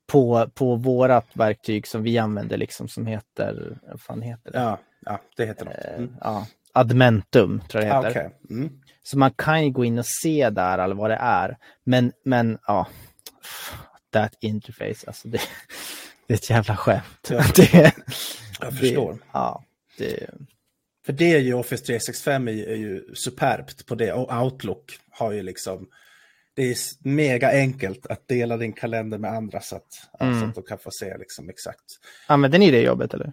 på, på vårat verktyg som vi använder liksom som heter, vad fan heter det? Ja, ja det heter något. Eh, mm. Ja, Admentum tror jag det heter. Ah, okay. mm. Så man kan ju gå in och se där eller vad det är. Men, men ja, that interface, alltså det, det är ett jävla skämt. Ja. det, jag förstår. Det, ja, det... För det är ju Office 365 är, är ju superbt på det och Outlook har ju liksom det är mega enkelt att dela din kalender med andra så att, mm. så att de kan få se liksom exakt. Använder ni det jobbet eller?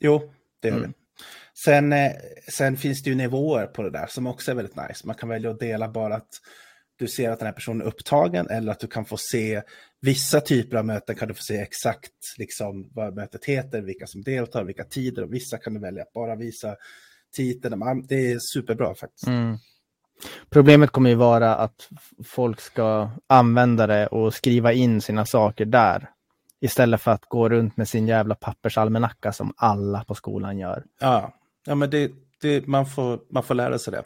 Jo, det gör mm. vi. Sen, eh, sen finns det ju nivåer på det där som också är väldigt nice. Man kan välja att dela bara att du ser att den här personen är upptagen eller att du kan få se vissa typer av möten kan du få se exakt liksom vad mötet heter, vilka som deltar, vilka tider och vissa kan du välja att bara visa titeln. Det är superbra faktiskt. Mm. Problemet kommer ju vara att folk ska använda det och skriva in sina saker där. Istället för att gå runt med sin jävla pappersalmanacka som alla på skolan gör. Ja, ja men det, det, man, får, man får lära sig det.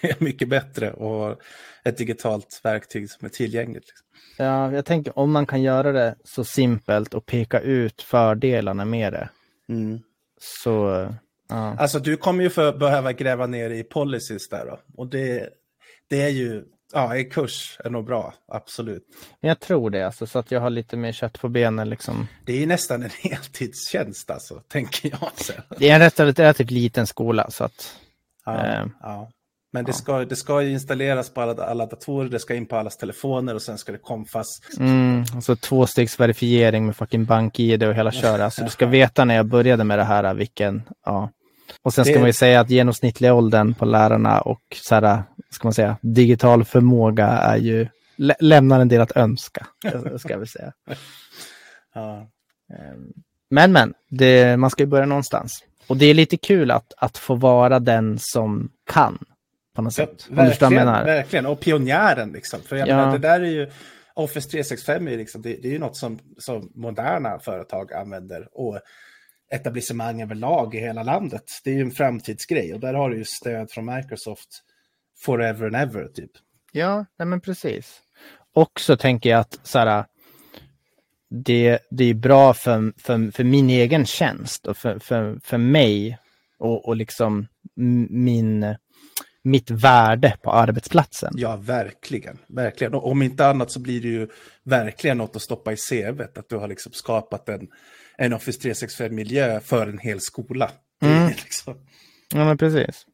Det är mycket bättre och ett digitalt verktyg som är tillgängligt. Liksom. Ja, jag tänker om man kan göra det så simpelt och peka ut fördelarna med det. Mm. Så, Ja. Alltså du kommer ju för, behöva gräva ner i policies där då. Och det, det är ju, ja, en kurs är nog bra, absolut. Men jag tror det, alltså, så att jag har lite mer kött på benen. Liksom. Det är ju nästan en heltidstjänst alltså, tänker jag. Sen. Det är en rätt, relativt liten skola, så att... Ja, Eh, ja. Men det ska, det ska ju installeras på alla, alla datorer, det ska in på allas telefoner och sen ska det komfas. Mm, alltså tvåstegsverifiering med fucking bank-id och hela köra. Så du ska veta när jag började med det här vilken, ja. Och sen ska Det- man ju säga att genomsnittliga åldern på lärarna och så här, ska man säga, digital förmåga är ju, lä- lämnar en del att önska, ska jag väl säga. Ja. Ehm, Men men, det, man ska ju börja någonstans. Och det är lite kul att, att få vara den som kan på något Ja, sätt. Verkligen, verkligen, och pionjären liksom. För jag Ja. menar, det där är ju, Office 365 är liksom, det, det är ju något som, som moderna företag använder. Och etablissemang överlag i hela landet. Det är ju en framtidsgrej och där har du ju stöd från Microsoft forever and ever typ. Ja, nej men precis. Och så tänker jag att så här, det, det är bra för, för, för min egen tjänst och för, för, för mig och, och liksom min, mitt värde på arbetsplatsen. Ja, verkligen. verkligen. Och om inte annat så blir det ju verkligen något att stoppa i CVt. Att du har liksom skapat en, en Office 365-miljö för en hel skola. Mm. liksom, Ja, men precis.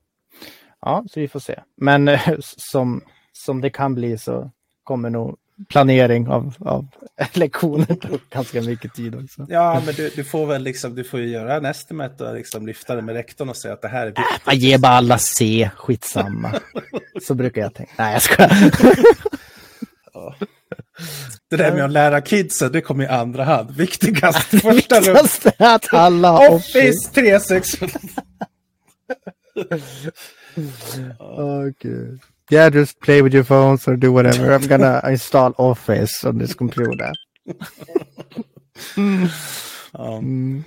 Ja, så vi får se. Men eh, som, som det kan bli så kommer nog planering av, av lektioner ta ganska mycket tid också. ja, men du, du får väl liksom, du får ju göra en estimate och liksom lyfta det med rektorn och säga att det här är viktigt. Man ger bara alla C, skitsamma. Så brukar jag tänka. Nej, jag skojar. Det där med att lära kidsen, det kommer i andra hand. Viktigast, första. Viktigast är att alla har Office. Office 365. Oh, gud. Yeah, just play with your phones or do whatever. I'm gonna install Office on this computer. Ja. Mm.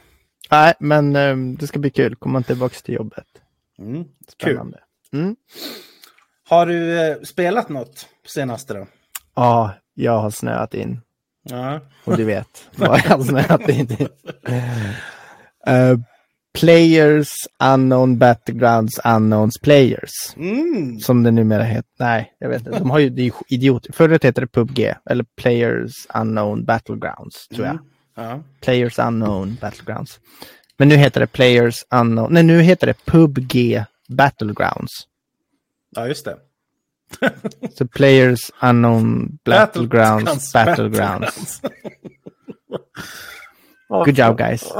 Nej, men ehm, det ska bli kul. Komma tillbaka till jobbet. Mm. Spännande. Mm. Har du eh, spelat något senaste då? Ja, jag har snöat in. Ja. Och du vet vad jag har snöat in i. Eh, players, unknown battlegrounds, unknowns players. Mm. Som det numera heter. Nej, jag vet inte. De har ju, det är ju idiot. Förut hette det PubG. Eller Players Unknown Battlegrounds, tror jag. Ja. Players Unknown Battlegrounds. Men nu heter det Players Unknown. Nej, nu heter det PubG Battlegrounds. ja, just det. Så Players Unknown Battlegrounds Battlegrounds. Good job guys.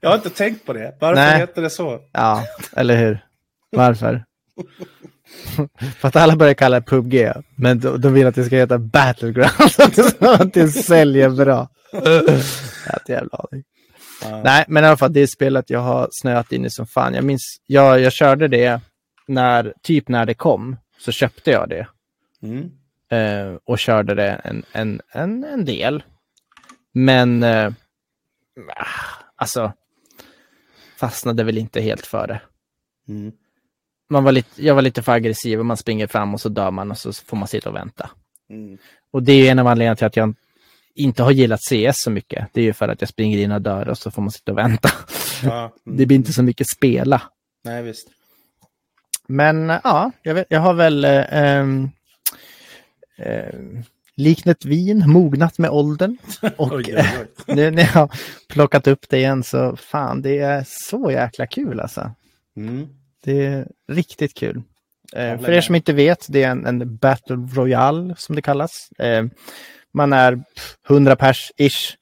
Jag har inte tänkt på det. Varför Nej. heter det så? Ja, eller hur? Varför? För att alla börjar kalla det PubG, men de, de vill att det ska heta Battlegrounds, så att det säljer bra. Inte jävla aning. Ja. Nej, men i alla fall det är spelet jag har snöat in i som fan. Jag minns, jag, jag körde det när, typ när det kom, så köpte jag det Mm. eh, och körde det en, en, en, en del. Men, eh, ah, alltså, fastnade väl inte helt för det. Mm. man var lite, jag var lite för aggressiv och man springer fram och så dör man och så får man sitta och vänta. Mm. Och det är en av anledningarna till att jag inte har gillat CS så mycket. Det är ju för att jag springer in och dör och så får man sitta och vänta. Ja. Mm. Det blir inte så mycket spela. Nej, visst. Men ja, jag, vet, jag har väl eh, ehm, eh, liknat vin, mognat med åldern. Och Oj, oj, oj. nu när jag har plockat upp det igen så fan, det är så jäkla kul alltså. Mm. Det är riktigt kul. Eh, för er som inte vet, det är en, en Battle Royale som det kallas. Eh, man är pff, 100 pers-ish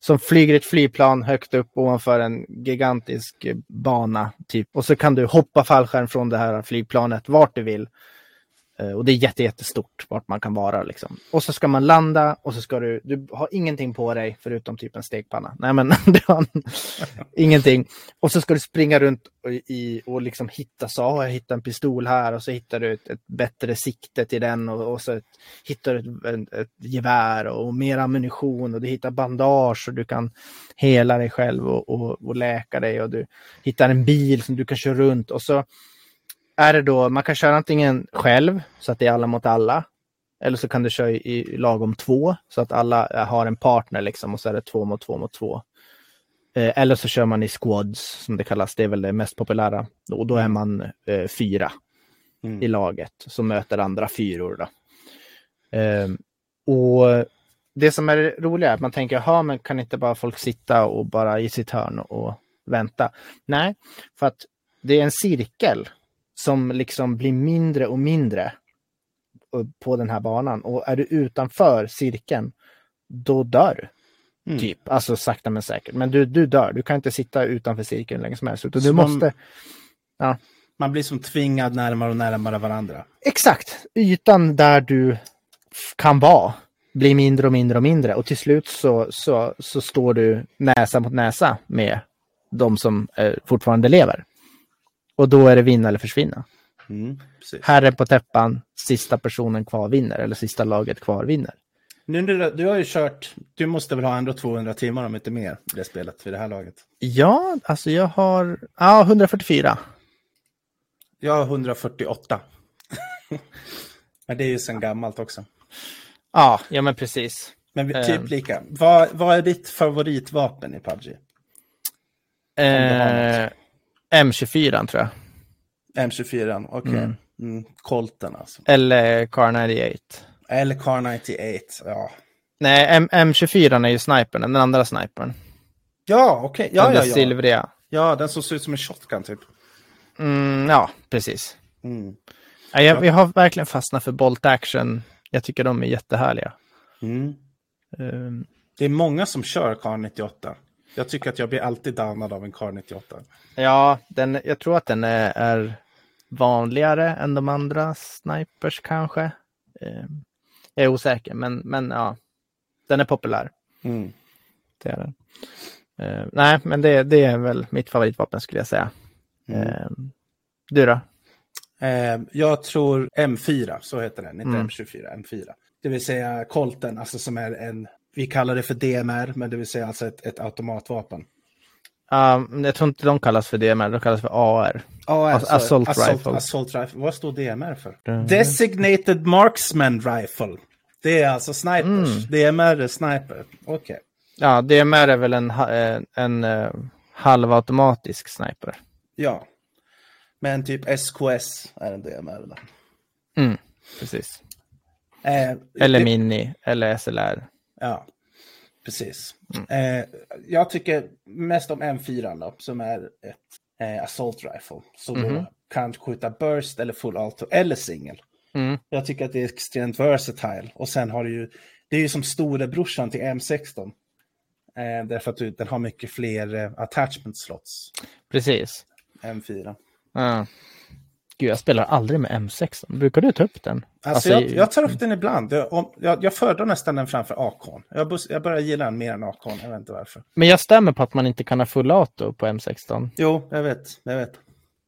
som flyger ett flygplan högt upp ovanför en gigantisk bana. Typ. Och så kan du hoppa fallskärm från det här flygplanet vart du vill. Eh, och det är jätte, jättestort vart man kan vara. Liksom. Och så ska man landa och så ska du, du har ingenting på dig förutom typ en stekpanna. Nej men du har ingenting. Och så ska du springa runt och, i, och liksom hitta, så har jag hittat en pistol här och så hittar du ett, ett bättre sikte till den och, och så ett, hittar du ett, ett, ett gevär och, mer ammunition och du hittar bandage och du kan hela dig själv och, och, och läka dig och du hittar en bil som du kan köra runt och så är det då, man kan köra antingen själv så att det är alla mot alla eller så kan du köra i, lagom två så att alla har en partner liksom och så är det två mot två mot två. Eh, eller så kör man i squads som det kallas. Det är väl det mest populära. Och då är man eh, fyra Mm. i laget som möter andra fyror. Då. Ehm, och det som är roliga är att man tänker, jaha, men kan inte bara folk sitta och bara i sitt hörn och vänta? Nej, för att det är en cirkel som liksom blir mindre och mindre på den här banan. Och är du utanför cirkeln, då dör du. Mm. Typ, alltså sakta men säkert. Men du, du dör, du kan inte sitta utanför cirkeln länge som helst. Utan du man- måste... Man blir som tvingad närmare och närmare varandra. Exakt! Ytan där du kan vara blir mindre och mindre och mindre. Och till slut så, så, så står du näsa mot näsa med de som eh, fortfarande lever. Och då är det vinna eller försvinna. Mm. Herre på täppan, sista personen kvar vinner. Eller sista laget kvar vinner. Nu, du, du har ju kört, du måste väl ha ändå 200 timmar om inte mer i det spelet vid det här laget. Ja, alltså jag har ja, 144. Jag har 148. Men det är ju sen gammalt också. Ja, ja men precis. Men vi, Ehm. typ lika. Vad, vad är ditt favoritvapen i har Eh, M24 tror jag. M24, okej. Mm. Mm. Colten alltså. Eller Car 98. Eller Car 98, ja. Nej, M- M24 är ju snipern, den andra snipern. Ja, okej. Ja, den ja, där ja. silvriga. Ja, den som ser ut som en shotgun typ. Mm, ja, precis. Mm. Ja, jag, jag har verkligen fastnat för Bolt Action. Jag tycker de är jättehärliga. Mm. Um, Det är många som kör Car 98. Jag tycker att jag blir alltid downad av en Car 98. ja, den, jag tror att den är, är vanligare än de andra snipers kanske. Um, jag är osäker, men, men ja, den är populär. Mm. Det är den. Eh, nej, men det, det är väl mitt favoritvapen skulle jag säga. Mm. Eh, du då? Eh, jag tror M4, så heter den, inte Mm. M24, M4. Det vill säga Colten, alltså som är en, vi kallar det för DMR, men det vill säga alltså ett, ett automatvapen. Um, jag tror inte de kallas för DMR, de kallas för AR. Ja, Alltså, assault assault, rifle. Assault rifle. Vad står DMR för? Mm. Designated Marksman Rifle. Det är alltså snipers. DMR är sniper. Okej. Ja, DMR är väl en, eh, en uh, halvautomatisk sniper. Ja. Men typ SKS är en DMR. Då. Mm, precis. Eh, Eller det- Mini, eller SLR. Ja, precis. Mm. Eh, jag tycker mest om M4 då, som är ett eh, assault rifle. Som Mhm. då kan skjuta burst eller full auto eller singel. Mm. Jag tycker att det är extremt versatile. Och sen har du ju, det är ju som storebrorsan till M16. Eh, därför att du, den har mycket fler eh, attachment slots. Precis. M4. Ja. Gud, jag spelar aldrig med M16. Brukar du ta upp den? Alltså, jag, jag tar upp den ibland. Jag, om, jag, jag föredrar nästan den framför AKn. Jag, jag börjar gilla den mer än AKn. Jag vet inte varför. Men jag stämmer på att man inte kan ha full auto på M16. Jo, jag vet. Jag vet.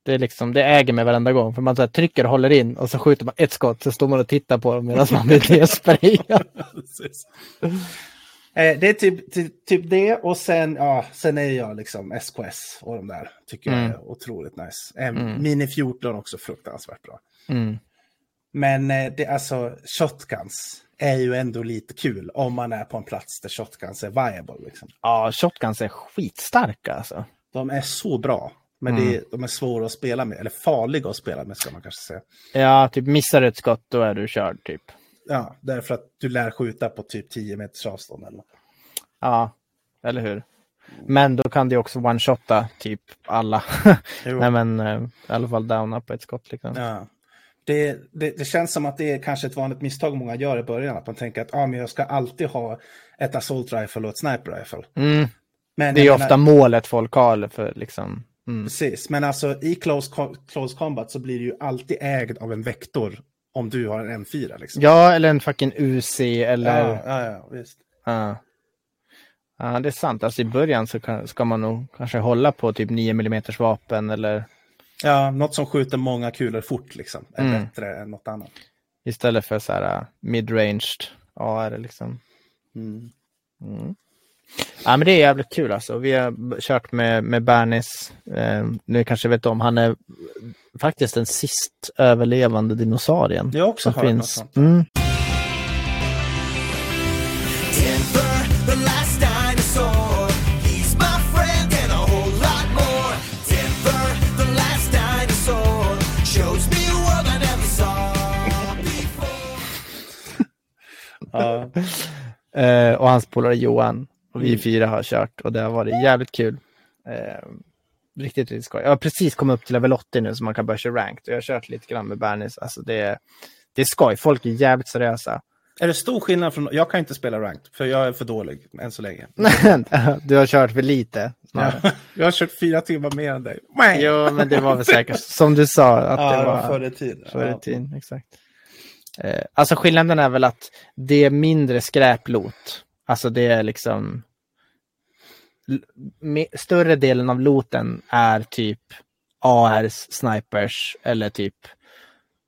Det, är liksom, det äger mig varenda gång. För man så trycker och håller in och så skjuter man ett skott. Så står man och tittar på dem medan man blir nedsprayad. Eh, det är typ, typ, typ det och sen, ja, sen är jag liksom SKS och de där. Tycker jag Mm. är otroligt nice. Eh, Mini 14 också fruktansvärt bra. Mm. Men eh, det, alltså, shotguns är ju ändå lite kul om man är på en plats där shotguns är viable. Liksom. Ja, shotguns är skitstarka alltså. De är så bra, men det är, de är svåra att spela med, eller farliga att spela med ska man kanske säga. Ja, typ missar du ett skott då är du körd typ. Ja, därför att du lär skjuta på typ 10 meters avstånd. Eller. Ja, eller hur? Men då kan du också one-shotta typ alla. Nej men eh, i alla fall downa på ett skott liksom. Ja. Det, det, det känns som att det är kanske ett vanligt misstag många gör i början. Att man tänker att ah, men jag ska alltid ha ett assault rifle och ett sniper rifle. Mm, Men det är ju jag ofta menar- målet folk har för liksom. Mm. Precis, men alltså i close, close combat så blir det ju alltid ägd av en vektor om du har en M4. Liksom. Ja, eller en fucking UC eller... ja, ja, ja visst. Ja. Ja, det är sant. Alltså i början så kan, ska man nog kanske hålla på typ 9 mm vapen eller Ja, något som skjuter många kulor fort liksom, är Mm. bättre än något annat. istället för så här uh, mid-ranged AR liksom. Mm. Mm. Ja, men det är jävligt kul alltså. Vi har kört med, med Bernis. Eh, nu kanske vet om, han är faktiskt den sist överlevande dinosaurien. Jag har också hört finns. uh. och hans polare Johan och vi Mm. fyra har kört och det har varit jävligt kul. Eh, riktigt, riktigt skoj. Jag har precis kommit upp till level 80 nu så man kan börja köra ranked. Och jag har kört lite grann med Bernis. Alltså det, är- det är skoj. Folk är jävligt seriösa. Är det stor skillnad från... Jag kan inte spela ranked, för jag är för dålig än så länge. du har kört för lite. Ja. Jag har kört fyra timmar mer än dig. Jo, men det var väl säkert som du sa. Att ja, det var förr i tiden. förr i tiden. Exakt. Eh, alltså skillnaden är väl att det är mindre skräplot. Alltså det är liksom större delen av loten är typ ARs, snipers eller typ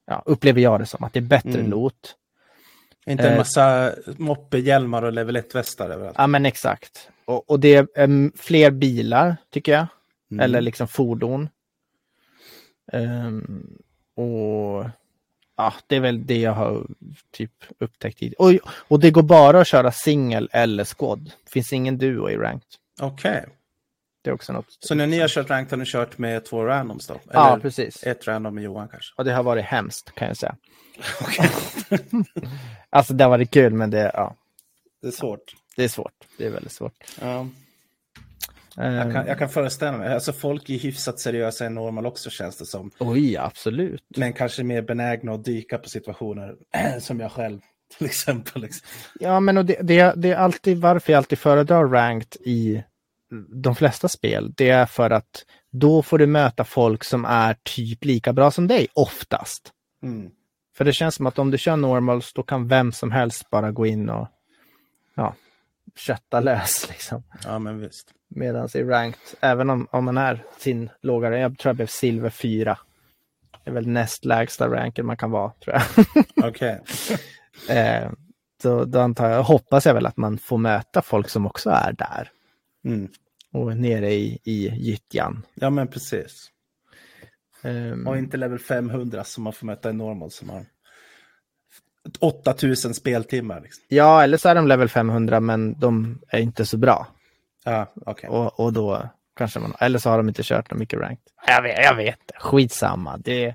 ja, upplever jag det som att det är bättre Mm. lot. Inte en Eh. massa moppehjälmar och level 1-västar överallt. Ja men exakt. Och, och det är fler bilar tycker jag. Mm. Eller liksom fordon. Ehm, och ja, det är väl det jag har typ upptäckt. Och, och det går bara att köra singel eller squad. Det finns ingen duo i ranked. Okej. Det är också något. Så när ni har kört ranked har ni kört med två randoms då? Ja, Eller precis. ett random med Johan kanske? Och det har varit hemskt kan jag säga. Alltså det har varit kul men det, ja, Det är svårt. det är svårt. Det är väldigt svårt. Ja. Jag, kan, jag kan föreställa mig. Alltså folk är hyfsat seriösa i normal också känns det som. Oj, absolut. Men kanske mer benägna att dyka på situationer som jag själv till exempel. Liksom. Ja, men och det, det, det är alltid varför jag alltid föredrar ranked i de flesta spel. Det är för att då får du möta folk som är typ lika bra som dig, oftast. Mm. För det känns som att om du kör normals, då kan vem som helst bara gå in och ja, kötta lös. Liksom. Ja, men visst. Medan i ranked, även om, om man är sin lågare, jag tror jag blev silver 4. Det är väl näst lägsta ranken man kan vara, tror jag. Okej. Eh, så då antar jag, hoppas jag väl att man får möta folk som också är där Mm. och nere i, i gyttjan. Ja, men precis. Ehm, Och inte level 500 som man får möta i normal som har 8000 speltimmar. Liksom. ja, eller så är de level 500 men de är inte så bra. Ja, okej. Och, och då kanske man, eller så har de inte kört något mycket ranked. Jag vet, jag vet. Skitsamma. Det,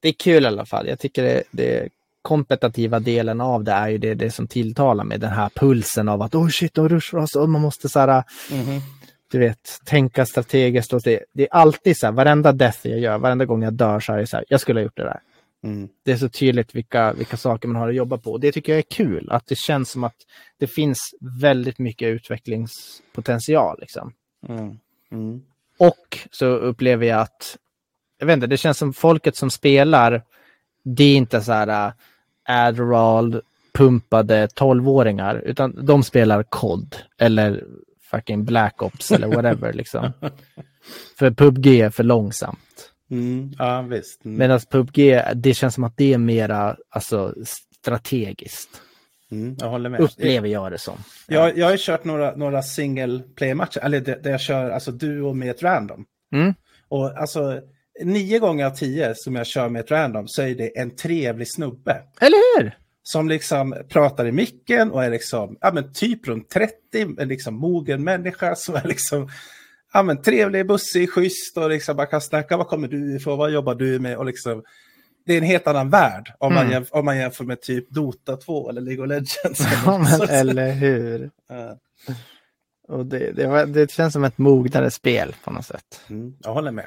det är kul i alla fall. Jag tycker det, det kompetitiva delen av det är ju det, det som tilltalar med den här pulsen av att oh shit, de rushar oss och man måste så här, Mhm. du vet, tänka strategiskt. Och det, det är alltid så här, varenda death jag gör, varenda gång jag dör så är det så här, jag skulle ha gjort det där. Mm. Det är så tydligt vilka, vilka saker man har att jobba på. Och det tycker jag är kul, att det känns som att det finns väldigt mycket utvecklingspotential. Liksom. Mm. Mm. Och så upplever jag att, jag vet inte, det känns som folket som spelar, det är inte så här äh, Adderall pumpade 12-åringar, utan de spelar COD eller fucking Black Ops eller whatever liksom. För PubG är för långsamt. Mm. Ja, visst. Mm. Medan PubG, det känns som att det är mera alltså, strategiskt. Mm. Jag håller med. Upplever jag det som. Jag, jag har ju kört några, några single play-matcher, eller där jag kör alltså duo med ett random. Mm. Och alltså, nio gånger av tio som jag kör med ett random så är det en trevlig snubbe. Eller hur? Som liksom pratar i micken och är liksom, ja men typ runt 30, en liksom mogen människa som är liksom, ja men trevlig, bussig, schysst och liksom man kan snacka, vad kommer du ifrån, vad jobbar du med och liksom, det är en helt annan värld om, man, Mm. jämf- om man jämför med typ Dota 2 eller League of Legends. Ja, men, eller hur? Ja. Och det, det, var, det känns som ett mognare spel på något sätt. Mm, jag håller med.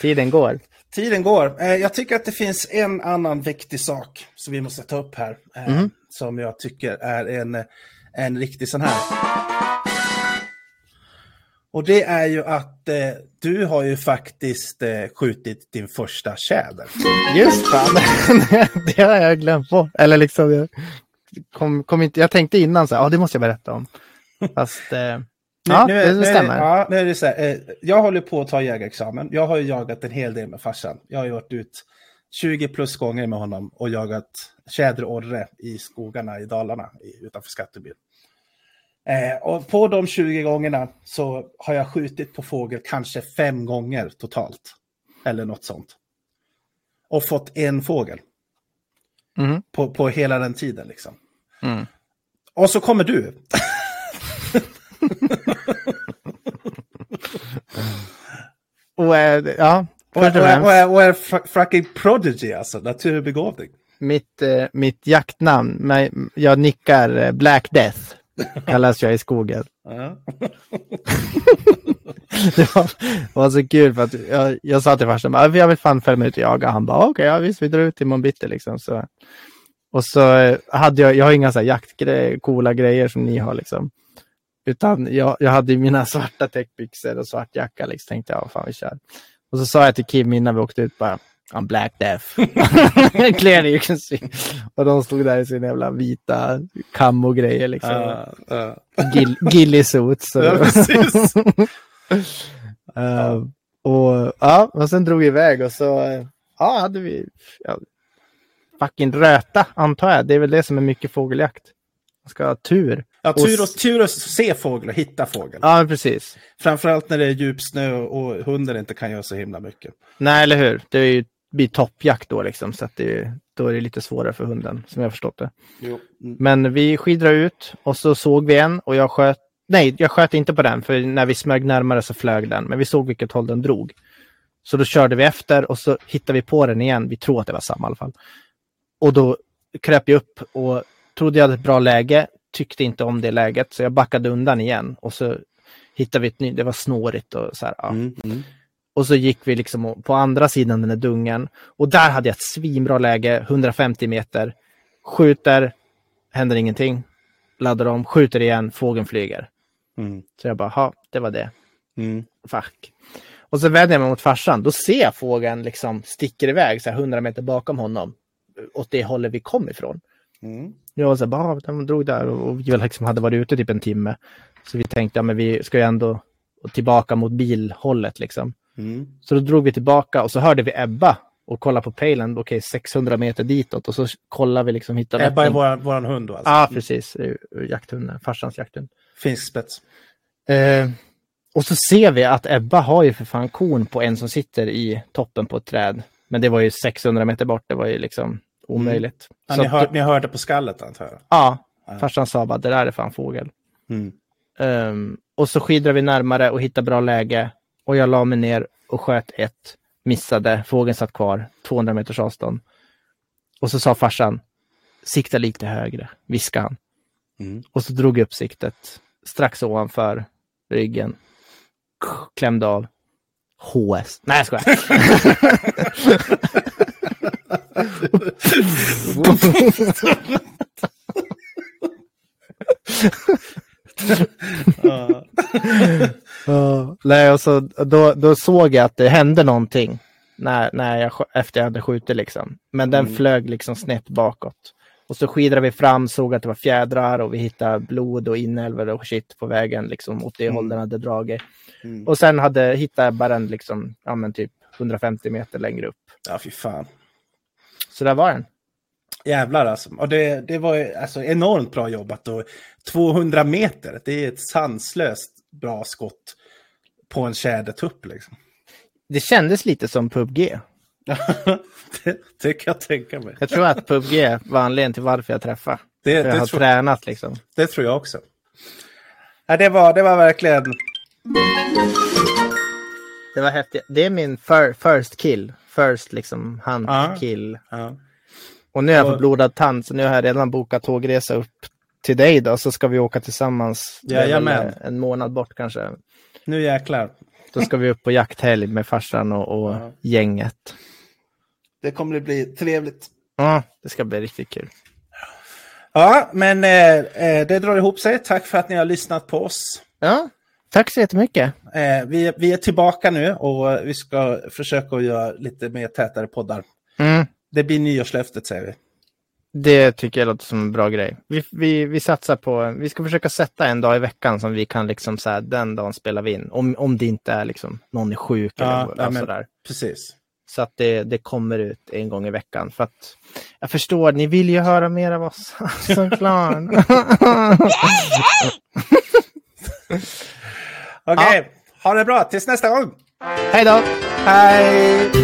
Tiden går. Tiden går. Eh, jag tycker att det finns en annan viktig sak som vi måste ta upp här. Eh, Mhm. Som jag tycker är en, en riktig sån här. Och det är ju att eh, du har ju faktiskt eh, skjutit din första tjäder. Just fan, det har jag glömt bort. Eller liksom, jag, kom, kom inte, jag tänkte innan så här, ja det måste jag berätta om. Fast, eh, ja, är- det nu stämmer. ja, nu är det så här, eh, jag håller på att ta jägarexamen. Jag har ju jagat en hel del med farsan. Jag har ju varit ut 20 plus gånger med honom och jagat tjäderorre i skogarna i Dalarna utanför Skatteby. Eh, och på de 20 gångerna så har jag skjutit på fågel kanske fem gånger totalt. Eller något sånt. Och fått en fågel Mhm. på, på hela den tiden liksom. Mm. Och så kommer du. Och, eh, ja, Och, och, och och, är- fucking prodigy alltså, naturbegåvning. mitt, eh, mitt jaktnamn, jag nickar eh, Black Death, kallas jag i skogen. Det var, var så kul för att jag, jag sa till farsan, "Ah, jag vill fan fem minuter jaga. Han bara, okej, ja, visst, vi drar ut imorgon bitti liksom. Så, och så eh, hade jag, jag har inga så här jaktgrejer, coola grejer som ni har liksom. Utan jag, jag hade mina svarta täckbyxor och svart jacka liksom. Tänkte jag, fan vi kör. Och så sa jag till Kim innan vi åkte ut bara, I'm Black Death. Clearly you can see. Och de stod där i sina jävla vita camo-grejer liksom. Ja, ja. Gill, Gillisuits. så- Ja, precis. Eh, och ja, och sen drog vi iväg och så ja, hade vi ja, fucking röta antar jag. Det är väl det som är mycket fågeljakt. Man ska ha tur. Ja, Och tur, att, tur att se fågel och hitta fågel. Ja, precis. Framförallt när det är djup snö och hunden inte kan göra så himla mycket. Nej, eller hur? Det är ju, blir toppjakt då liksom, så att det, då är det lite svårare för hunden, som jag förstått det. Mm. Men vi skidrade ut och så såg vi en och jag sköt. Nej, jag sköt inte på den för när vi smög närmare så flög den. Men vi såg vilket håll den drog. Så då körde vi efter och så hittade vi på den igen. Vi tror att det var samma i alla fall. Och då kröp jag upp och trodde jag hade ett bra läge. Tyckte inte om det läget så jag backade undan igen. Och så hittade vi ett nytt. Det var snårigt och så här. Ja. Mm. Mm. Och så gick vi liksom på andra sidan den här dungen. Och där hade jag ett svinbra läge, 150 meter. Skjuter, händer ingenting. Laddar om, skjuter igen, fågeln flyger. Mm. Så jag bara, ja, det var det. Mm. Fuck. Och så vänder jag mig mot farsan. Då ser jag fågeln liksom sticker iväg så här 100 meter bakom honom. Åt det hållet vi kom ifrån. Mm. Jag var så här, bara, de drog där och vi liksom hade varit ute typ en timme. Så vi tänkte, ja men vi ska ju ändå tillbaka mot bilhållet liksom. Mm. Så då drog vi tillbaka och så hörde vi Ebba och kollade på pejlen, okej 600 meter ditåt och så kollade vi liksom hittade Ebba är öppning. våran, hund då alltså? Ja, precis. Är ju Jakthunden, farsans jakthund. Finsk spets. Eh, och så ser vi att Ebba har ju för fan kon på en som sitter i toppen på ett träd. Men det var ju 600 meter bort, det var ju liksom omöjligt. Ja, Så ni, att- hör, ni hörde på skallet antar jag? Ja, Ja. farsan sa bara det där är fan fågel. Mm. Ehm, och så skidrar vi närmare och hittar bra läge. Och jag la mig ner och sköt ett. Missade, fågeln satt kvar, 200 meters avstånd. Och så sa farsan, sikta lite högre, viskade han. Mm. Och så drog jag upp siktet strax ovanför ryggen. Klämde av. HS. Nej, jag skojar. Nej, och så, då, då såg jag att det hände någonting när, när jag, efter jag hade skjutit. Liksom. Men den Mm. flög liksom snett bakåt. Och så skidrade vi fram, såg att det var fjädrar och vi hittade blod och inälvor och shit på vägen liksom, åt det Mm. håll den hade dragit. Mm. Och sen hade, hittade jag bara den liksom, ja, men typ 150 meter längre upp. ja, fy fan. Så där var den. Jävlar alltså. Och det, det var alltså enormt bra jobbat. Och 200 meter, det är ett sanslöst bra skott på en tjädertupp liksom. Det kändes lite som PubG. det, det kan jag tänka mig. Jag tror att PubG var anledningen till varför jag träffade. Det, För jag det, har tror, tränat liksom. det tror jag också. Ja, det, var, det var verkligen... Det var häftigt. Det är min fir, first kill. First liksom hunt Ja. kill. Ja. Och nu har jag fått blodad tand så nu har jag redan bokat tågresa upp till dig då. Så ska vi åka tillsammans. Jajamän. En månad bort kanske. Nu jäklar. Då ska vi upp på jakthelg med farsan och, och Ja. gänget. Det kommer att bli trevligt. Ja, det ska bli riktigt kul. Ja, men eh, eh, det drar ihop sig. Tack för att ni har lyssnat på oss. Ja, tack så jättemycket. Eh, vi, vi är tillbaka nu och vi ska försöka göra lite mer tätare poddar. Mm. Det blir nyårslöftet säger vi. Det tycker jag låter som en bra grej. Vi, vi, vi satsar på, vi ska försöka sätta en dag i veckan som vi kan liksom så här, den dagen spelar vi in. Om, om det inte är liksom någon är sjuk Ja, eller, ja, sådär. Precis. Så att det, det kommer ut en gång i veckan. För att jag förstår, ni vill ju höra mer av oss. Såklart. Okej, ha det bra. Tills nästa gång. Hej då! Hej!